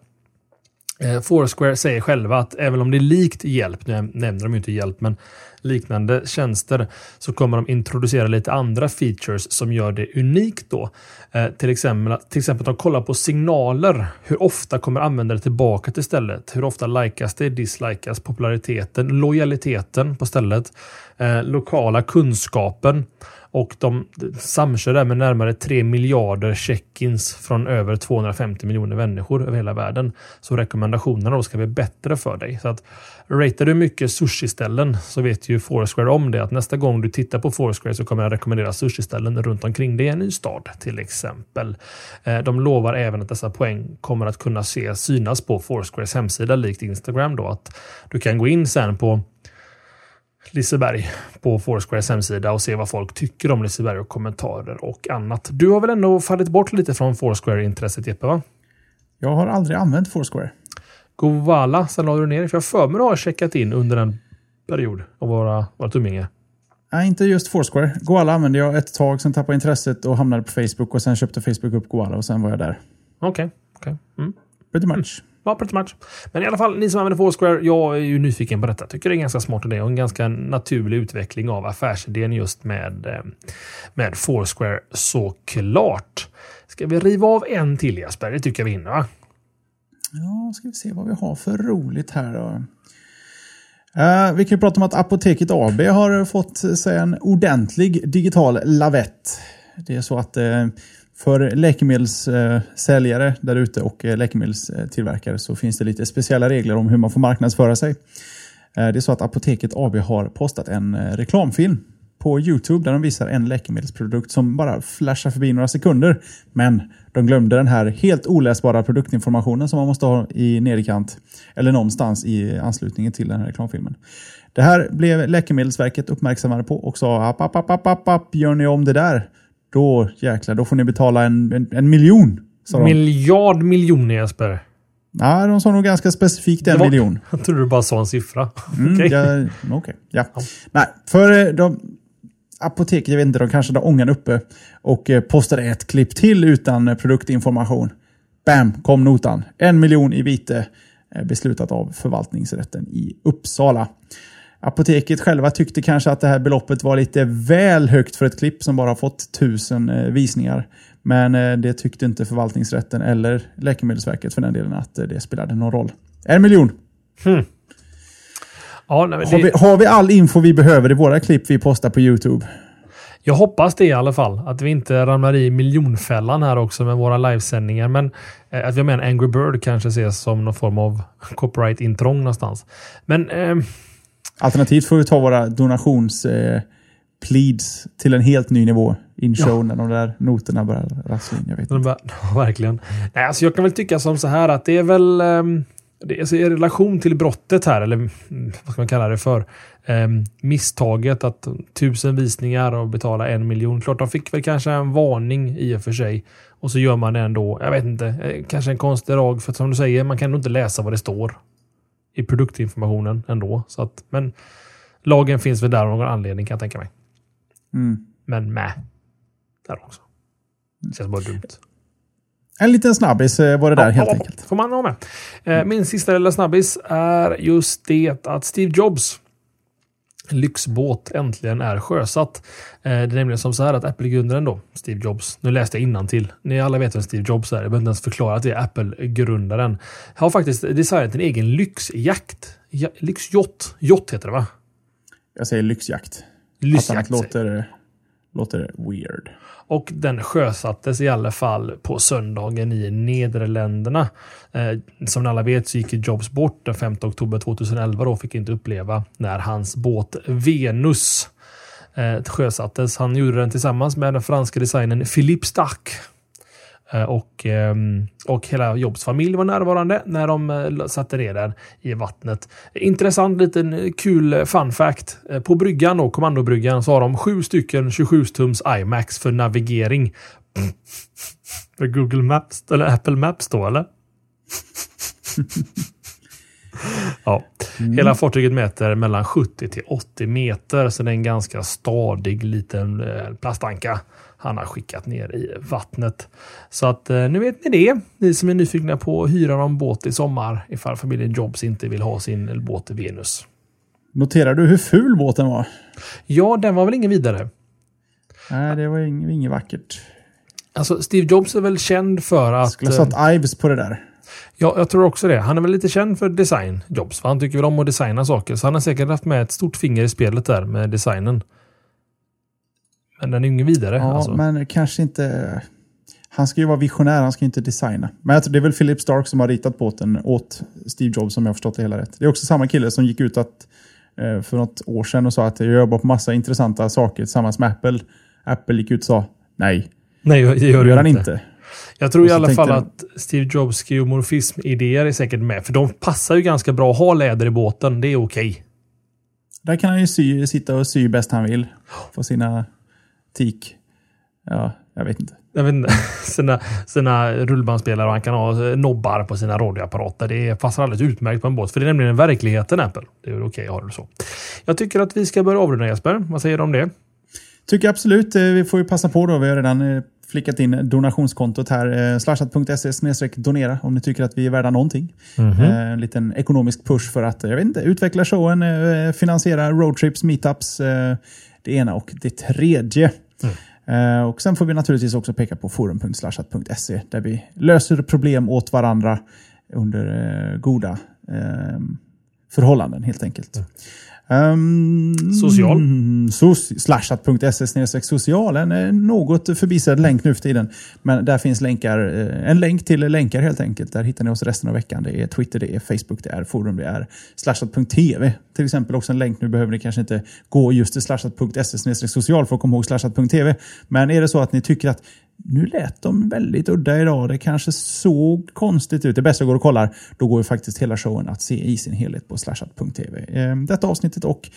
B: Eh, Foursquare säger själva att även om det är likt hjälp, nu nämner de ju inte hjälp, men liknande tjänster så kommer de introducera lite andra features som gör det unikt då. Eh, till, exempel, till exempel att de kollar på signaler. Hur ofta kommer användare tillbaka till stället? Hur ofta likas det, dislikas, populariteten, lojaliteten på stället, eh, lokala kunskapen och de samkör det med närmare 3 miljarder check-ins från över 250 miljoner människor över hela världen. Så rekommendationerna då ska bli bättre för dig. Så att ratear du mycket sushi-ställen så vet ju Foursquare om det att nästa gång du tittar på Foursquare så kommer jag rekommendera sushi-ställen runt omkring dig i en ny stad till exempel. Eh, de lovar även att dessa poäng kommer att kunna ses synas på Foursquares hemsida likt Instagram då att du kan gå in sen på Liseberg på Foursquares hemsida och se vad folk tycker om Liseberg och kommentarer och annat. Du har väl ändå fallit bort lite från Foursquare-intresset Jeppe? Va?
A: Jag har aldrig använt Foursquare.
B: Govala, sen la du ner För jag för mig har checkat in under en period av våra, vårt umgänge.
A: Nej, inte just Foursquare. Goala använde jag ett tag, sen tappade intresset och hamnade på Facebook och sen köpte Facebook upp Goala och sen var jag där.
B: Okej. Okay, okay. Mm.
A: Pretty much.
B: Ja, pretty much. Men i alla fall, ni som använder Foursquare, jag är ju nyfiken på detta. Tycker det är en ganska smart idé och en ganska naturlig utveckling av affärsidén just med, eh, med Foursquare såklart. Ska vi riva av en till Jesper? Det tycker jag vi hinner va?
A: Ja, ska vi se vad vi har för roligt här då. Uh, vi kan ju prata om att Apoteket AB har fått sig en ordentlig digital lavett. Det är så att uh, för läkemedelssäljare där ute och eh, läkemedelstillverkare så finns det lite speciella regler om hur man får marknadsföra sig. Eh, det är så att Apoteket AB har postat en eh, reklamfilm på Youtube där de visar en läkemedelsprodukt som bara flashar förbi några sekunder. Men de glömde den här helt oläsbara produktinformationen som man måste ha i nederkant eller någonstans i anslutningen till den här reklamfilmen. Det här blev Läkemedelsverket uppmärksammade på och sa app, app, app, app, app, app gör ni om det där, då jäklar, då får ni betala en, en, en miljon.
B: Miljard miljoner Jesper.
A: Ja, de sa nog ganska specifikt en var, miljon.
B: Jag trodde du bara sa en siffra.
A: Mm, Okej. Okay. Ja, okay, ja. ja. Nej, för eh, de, apoteket, jag vet inte, de kanske hade ångan uppe och eh, postade ett klipp till utan eh, produktinformation. Bam, kom notan. En miljon i vite beslutat av förvaltningsrätten i Uppsala. Apoteket själva tyckte kanske att det här beloppet var lite väl högt för ett klipp som bara har fått tusen visningar. Men det tyckte inte förvaltningsrätten eller Läkemedelsverket för den delen att det spelade någon roll. En miljon! Hmm. Ja, nej, det... har, vi, har vi all info vi behöver i våra klipp vi postar på YouTube?
B: Jag hoppas det i alla fall. Att vi inte ramlar i miljonfällan här också med våra livesändningar. Men eh, att vi med en Angry Bird kanske ses som någon form av copyright-intrång någonstans. Men... Eh...
A: Alternativt får vi ta våra donations... Eh, pleads till en helt ny nivå in show ja. när de där noterna börjar rassla in. Jag vet inte.
B: Verkligen. Nej, alltså jag kan väl tycka som så här att det är väl... Um det är alltså i relation till brottet här, eller mm, vad ska man kalla det för, eh, misstaget att tusen visningar och betala en miljon. Klart, de fick väl kanske en varning i och för sig. Och så gör man det ändå. Jag vet inte, eh, kanske en konstig rag. För som du säger, man kan nog inte läsa vad det står i produktinformationen ändå. Så att, men lagen finns väl där av någon anledning kan jag tänka mig. Mm. Men med. Där också. Det känns bara dumt.
A: En liten snabbis eh, var det där ja, helt ja, enkelt.
B: Får man ha med. Eh, min sista lilla snabbis är just det att Steve Jobs lyxbåt äntligen är sjösatt. Eh, det är nämligen som så här att Apple-grundaren då, Steve Jobs, nu läste jag till. Ni alla vet vem Steve Jobs är, jag behöver inte ens förklara att det är Apple-grundaren. Har faktiskt designat en egen lyxjakt. Ja, lyxjott. Jott heter det va?
A: Jag säger lyxjakt.
B: Lyxjakt.
A: Att låter, låter weird.
B: Och den sjösattes i alla fall på söndagen i Nederländerna. Eh, som alla vet så gick Jobs bort den 5 oktober 2011 och fick inte uppleva när hans båt Venus eh, sjösattes. Han gjorde den tillsammans med den franska designern Philippe Starck. Eh, och, ehm, och hela Jobs familj var närvarande när de eh, satte ner den i vattnet. Intressant liten kul fun fact. Eh, på bryggan då, kommandobryggan, så har de sju stycken 27-tums iMacs för navigering. För Google Maps, eller Apple Maps då eller? ja. Mm. Hela fartyget mäter mellan 70 till 80 meter, så det är en ganska stadig liten plastanka han har skickat ner i vattnet. Så att eh, nu vet ni det. Ni som är nyfikna på att hyra någon båt i sommar ifall familjen Jobs inte vill ha sin båt Venus.
A: Noterar du hur ful båten var?
B: Ja, den var väl ingen vidare.
A: Nej, det var inget vackert.
B: Alltså, Steve Jobs är väl känd för att...
A: Skulle ha satt Ives på det där.
B: Ja, jag tror också det. Han är väl lite känd för design, Jobs. För han tycker väl om att designa saker. Så han har säkert haft med ett stort finger i spelet där med designen. Men den är ingen vidare.
A: Ja, alltså. men kanske inte... Han ska ju vara visionär, han ska inte designa. Men jag tror det är väl Philip Stark som har ritat båten åt Steve Jobs om jag har förstått det hela rätt. Det är också samma kille som gick ut att, eh, för något år sedan och sa att jag jobbar på massa intressanta saker tillsammans med Apple. Apple gick ut och sa nej.
B: Nej, det gör,
A: det gör han inte.
B: Jag tror i alla fall att Steve Jobs geomorfism-idéer är säkert med. För de passar ju ganska bra att ha läder i båten. Det är okej. Okay.
A: Där kan han ju sy, sitta och sy bäst han vill. Få sina tik. Ja, jag vet inte.
B: Jag vet inte. Sina, sina rullbandspelare och han kan ha nobbar på sina radioapparater. Det passar alldeles utmärkt på en båt. För det är nämligen verkligheten Apple. Det är okej okay att ha det så. Jag tycker att vi ska börja avrunda Jesper. Vad säger du om det?
A: Tycker absolut. Eh, vi får ju passa på då. Vi har redan eh, flickat in donationskontot här. Eh, slashat.se donera om ni tycker att vi är värda någonting. Mm -hmm. En liten ekonomisk push för att jag vet inte, utveckla showen, finansiera roadtrips, meetups det ena och det tredje. Mm. Eh, och Sen får vi naturligtvis också peka på forum.slashat.se där vi löser problem åt varandra under eh, goda ehm, förhållanden helt enkelt. Mm. Um,
B: Social.
A: Slashat.se social. En något förbisedd länk nu för tiden. Men där finns länkar, eh, en länk till länkar helt enkelt. Där hittar ni oss resten av veckan. Det är Twitter, det är Facebook, det är forum, det är slashat.tv. Till exempel också en länk. Nu behöver ni kanske inte gå just till slashat.se social för att komma ihåg slashat.tv. Men är det så att ni tycker att nu lät de väldigt udda idag. Det kanske såg konstigt ut. Det bästa går och kollar. Då går ju faktiskt hela showen att se i sin helhet på slashat.tv. Ehm, detta avsnittet och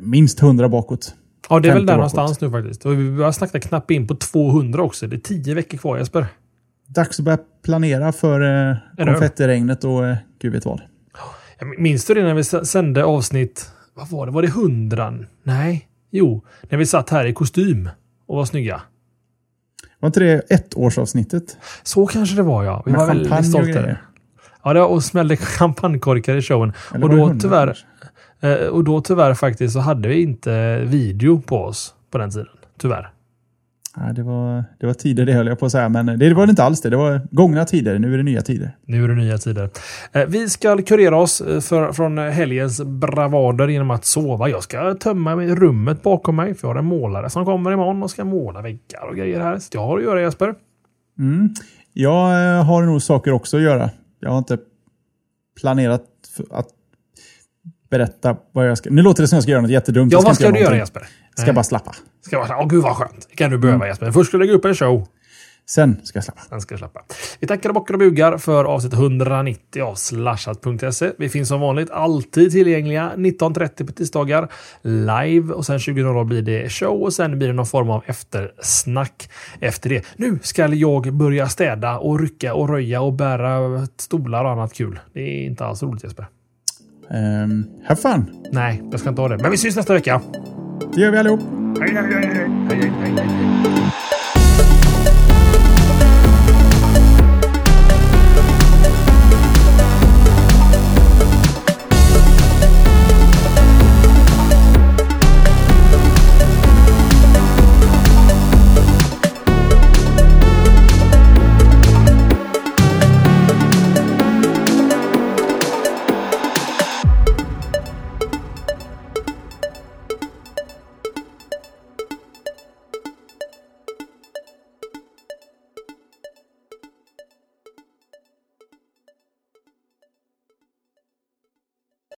A: minst 100 bakåt.
B: Ja, det är väl där någonstans nu faktiskt. Och vi börjar snacka knappt in på 200 också. Det är 10 veckor kvar Jesper.
A: Dags att börja planera för eh, konfettiregnet och eh, gud vet vad.
B: Minns du det när vi sände avsnitt, vad var det, var det 100? Nej, jo, när vi satt här i kostym och var snygga.
A: Var inte det ettårsavsnittet?
B: Så kanske det var ja. Vi Med var väldigt stolta. Ja, det var, och smällde champagnekorkar i showen. och då tyvärr eh, och då tyvärr faktiskt så hade vi inte video på oss på den tiden. Tyvärr.
A: Ja, det, var, det var tider det höll jag på att säga, men det var det inte alls det. Det var gångna tider, nu är det nya tider.
B: Nu är det nya tider. Eh, vi ska kurera oss eh, för, från helgens bravader genom att sova. Jag ska tömma rummet bakom mig, för jag har en målare som kommer imorgon och ska måla väggar och grejer här. Så jag har att göra Jesper.
A: Mm. Jag eh, har nog saker också att göra. Jag har inte planerat att berätta vad jag ska... Nu låter det som jag ska göra något jättedumt.
B: Ja, vad ska du göra Jesper?
A: Ska bara slappa.
B: Ska bara, åh gud vad skönt. Det kan du behöva mm. Jesper. Först ska du lägga upp en show.
A: Sen ska jag släppa.
B: Sen ska jag släppa. Vi tackar och bockar och bugar för avsnitt 190 av slashat.se. Vi finns som vanligt alltid tillgängliga 19.30 på tisdagar live och sen 20.00 blir det show och sen blir det någon form av eftersnack efter det. Nu ska jag börja städa och rycka och röja och bära stolar och annat kul. Det är inte alls roligt Jesper.
A: Um, have fun!
B: Nej, jag ska inte ha det. Men vi syns nästa vecka.
A: Det gör vi allihop.
B: Hej, hej, hej, hej, hej, hej, hej.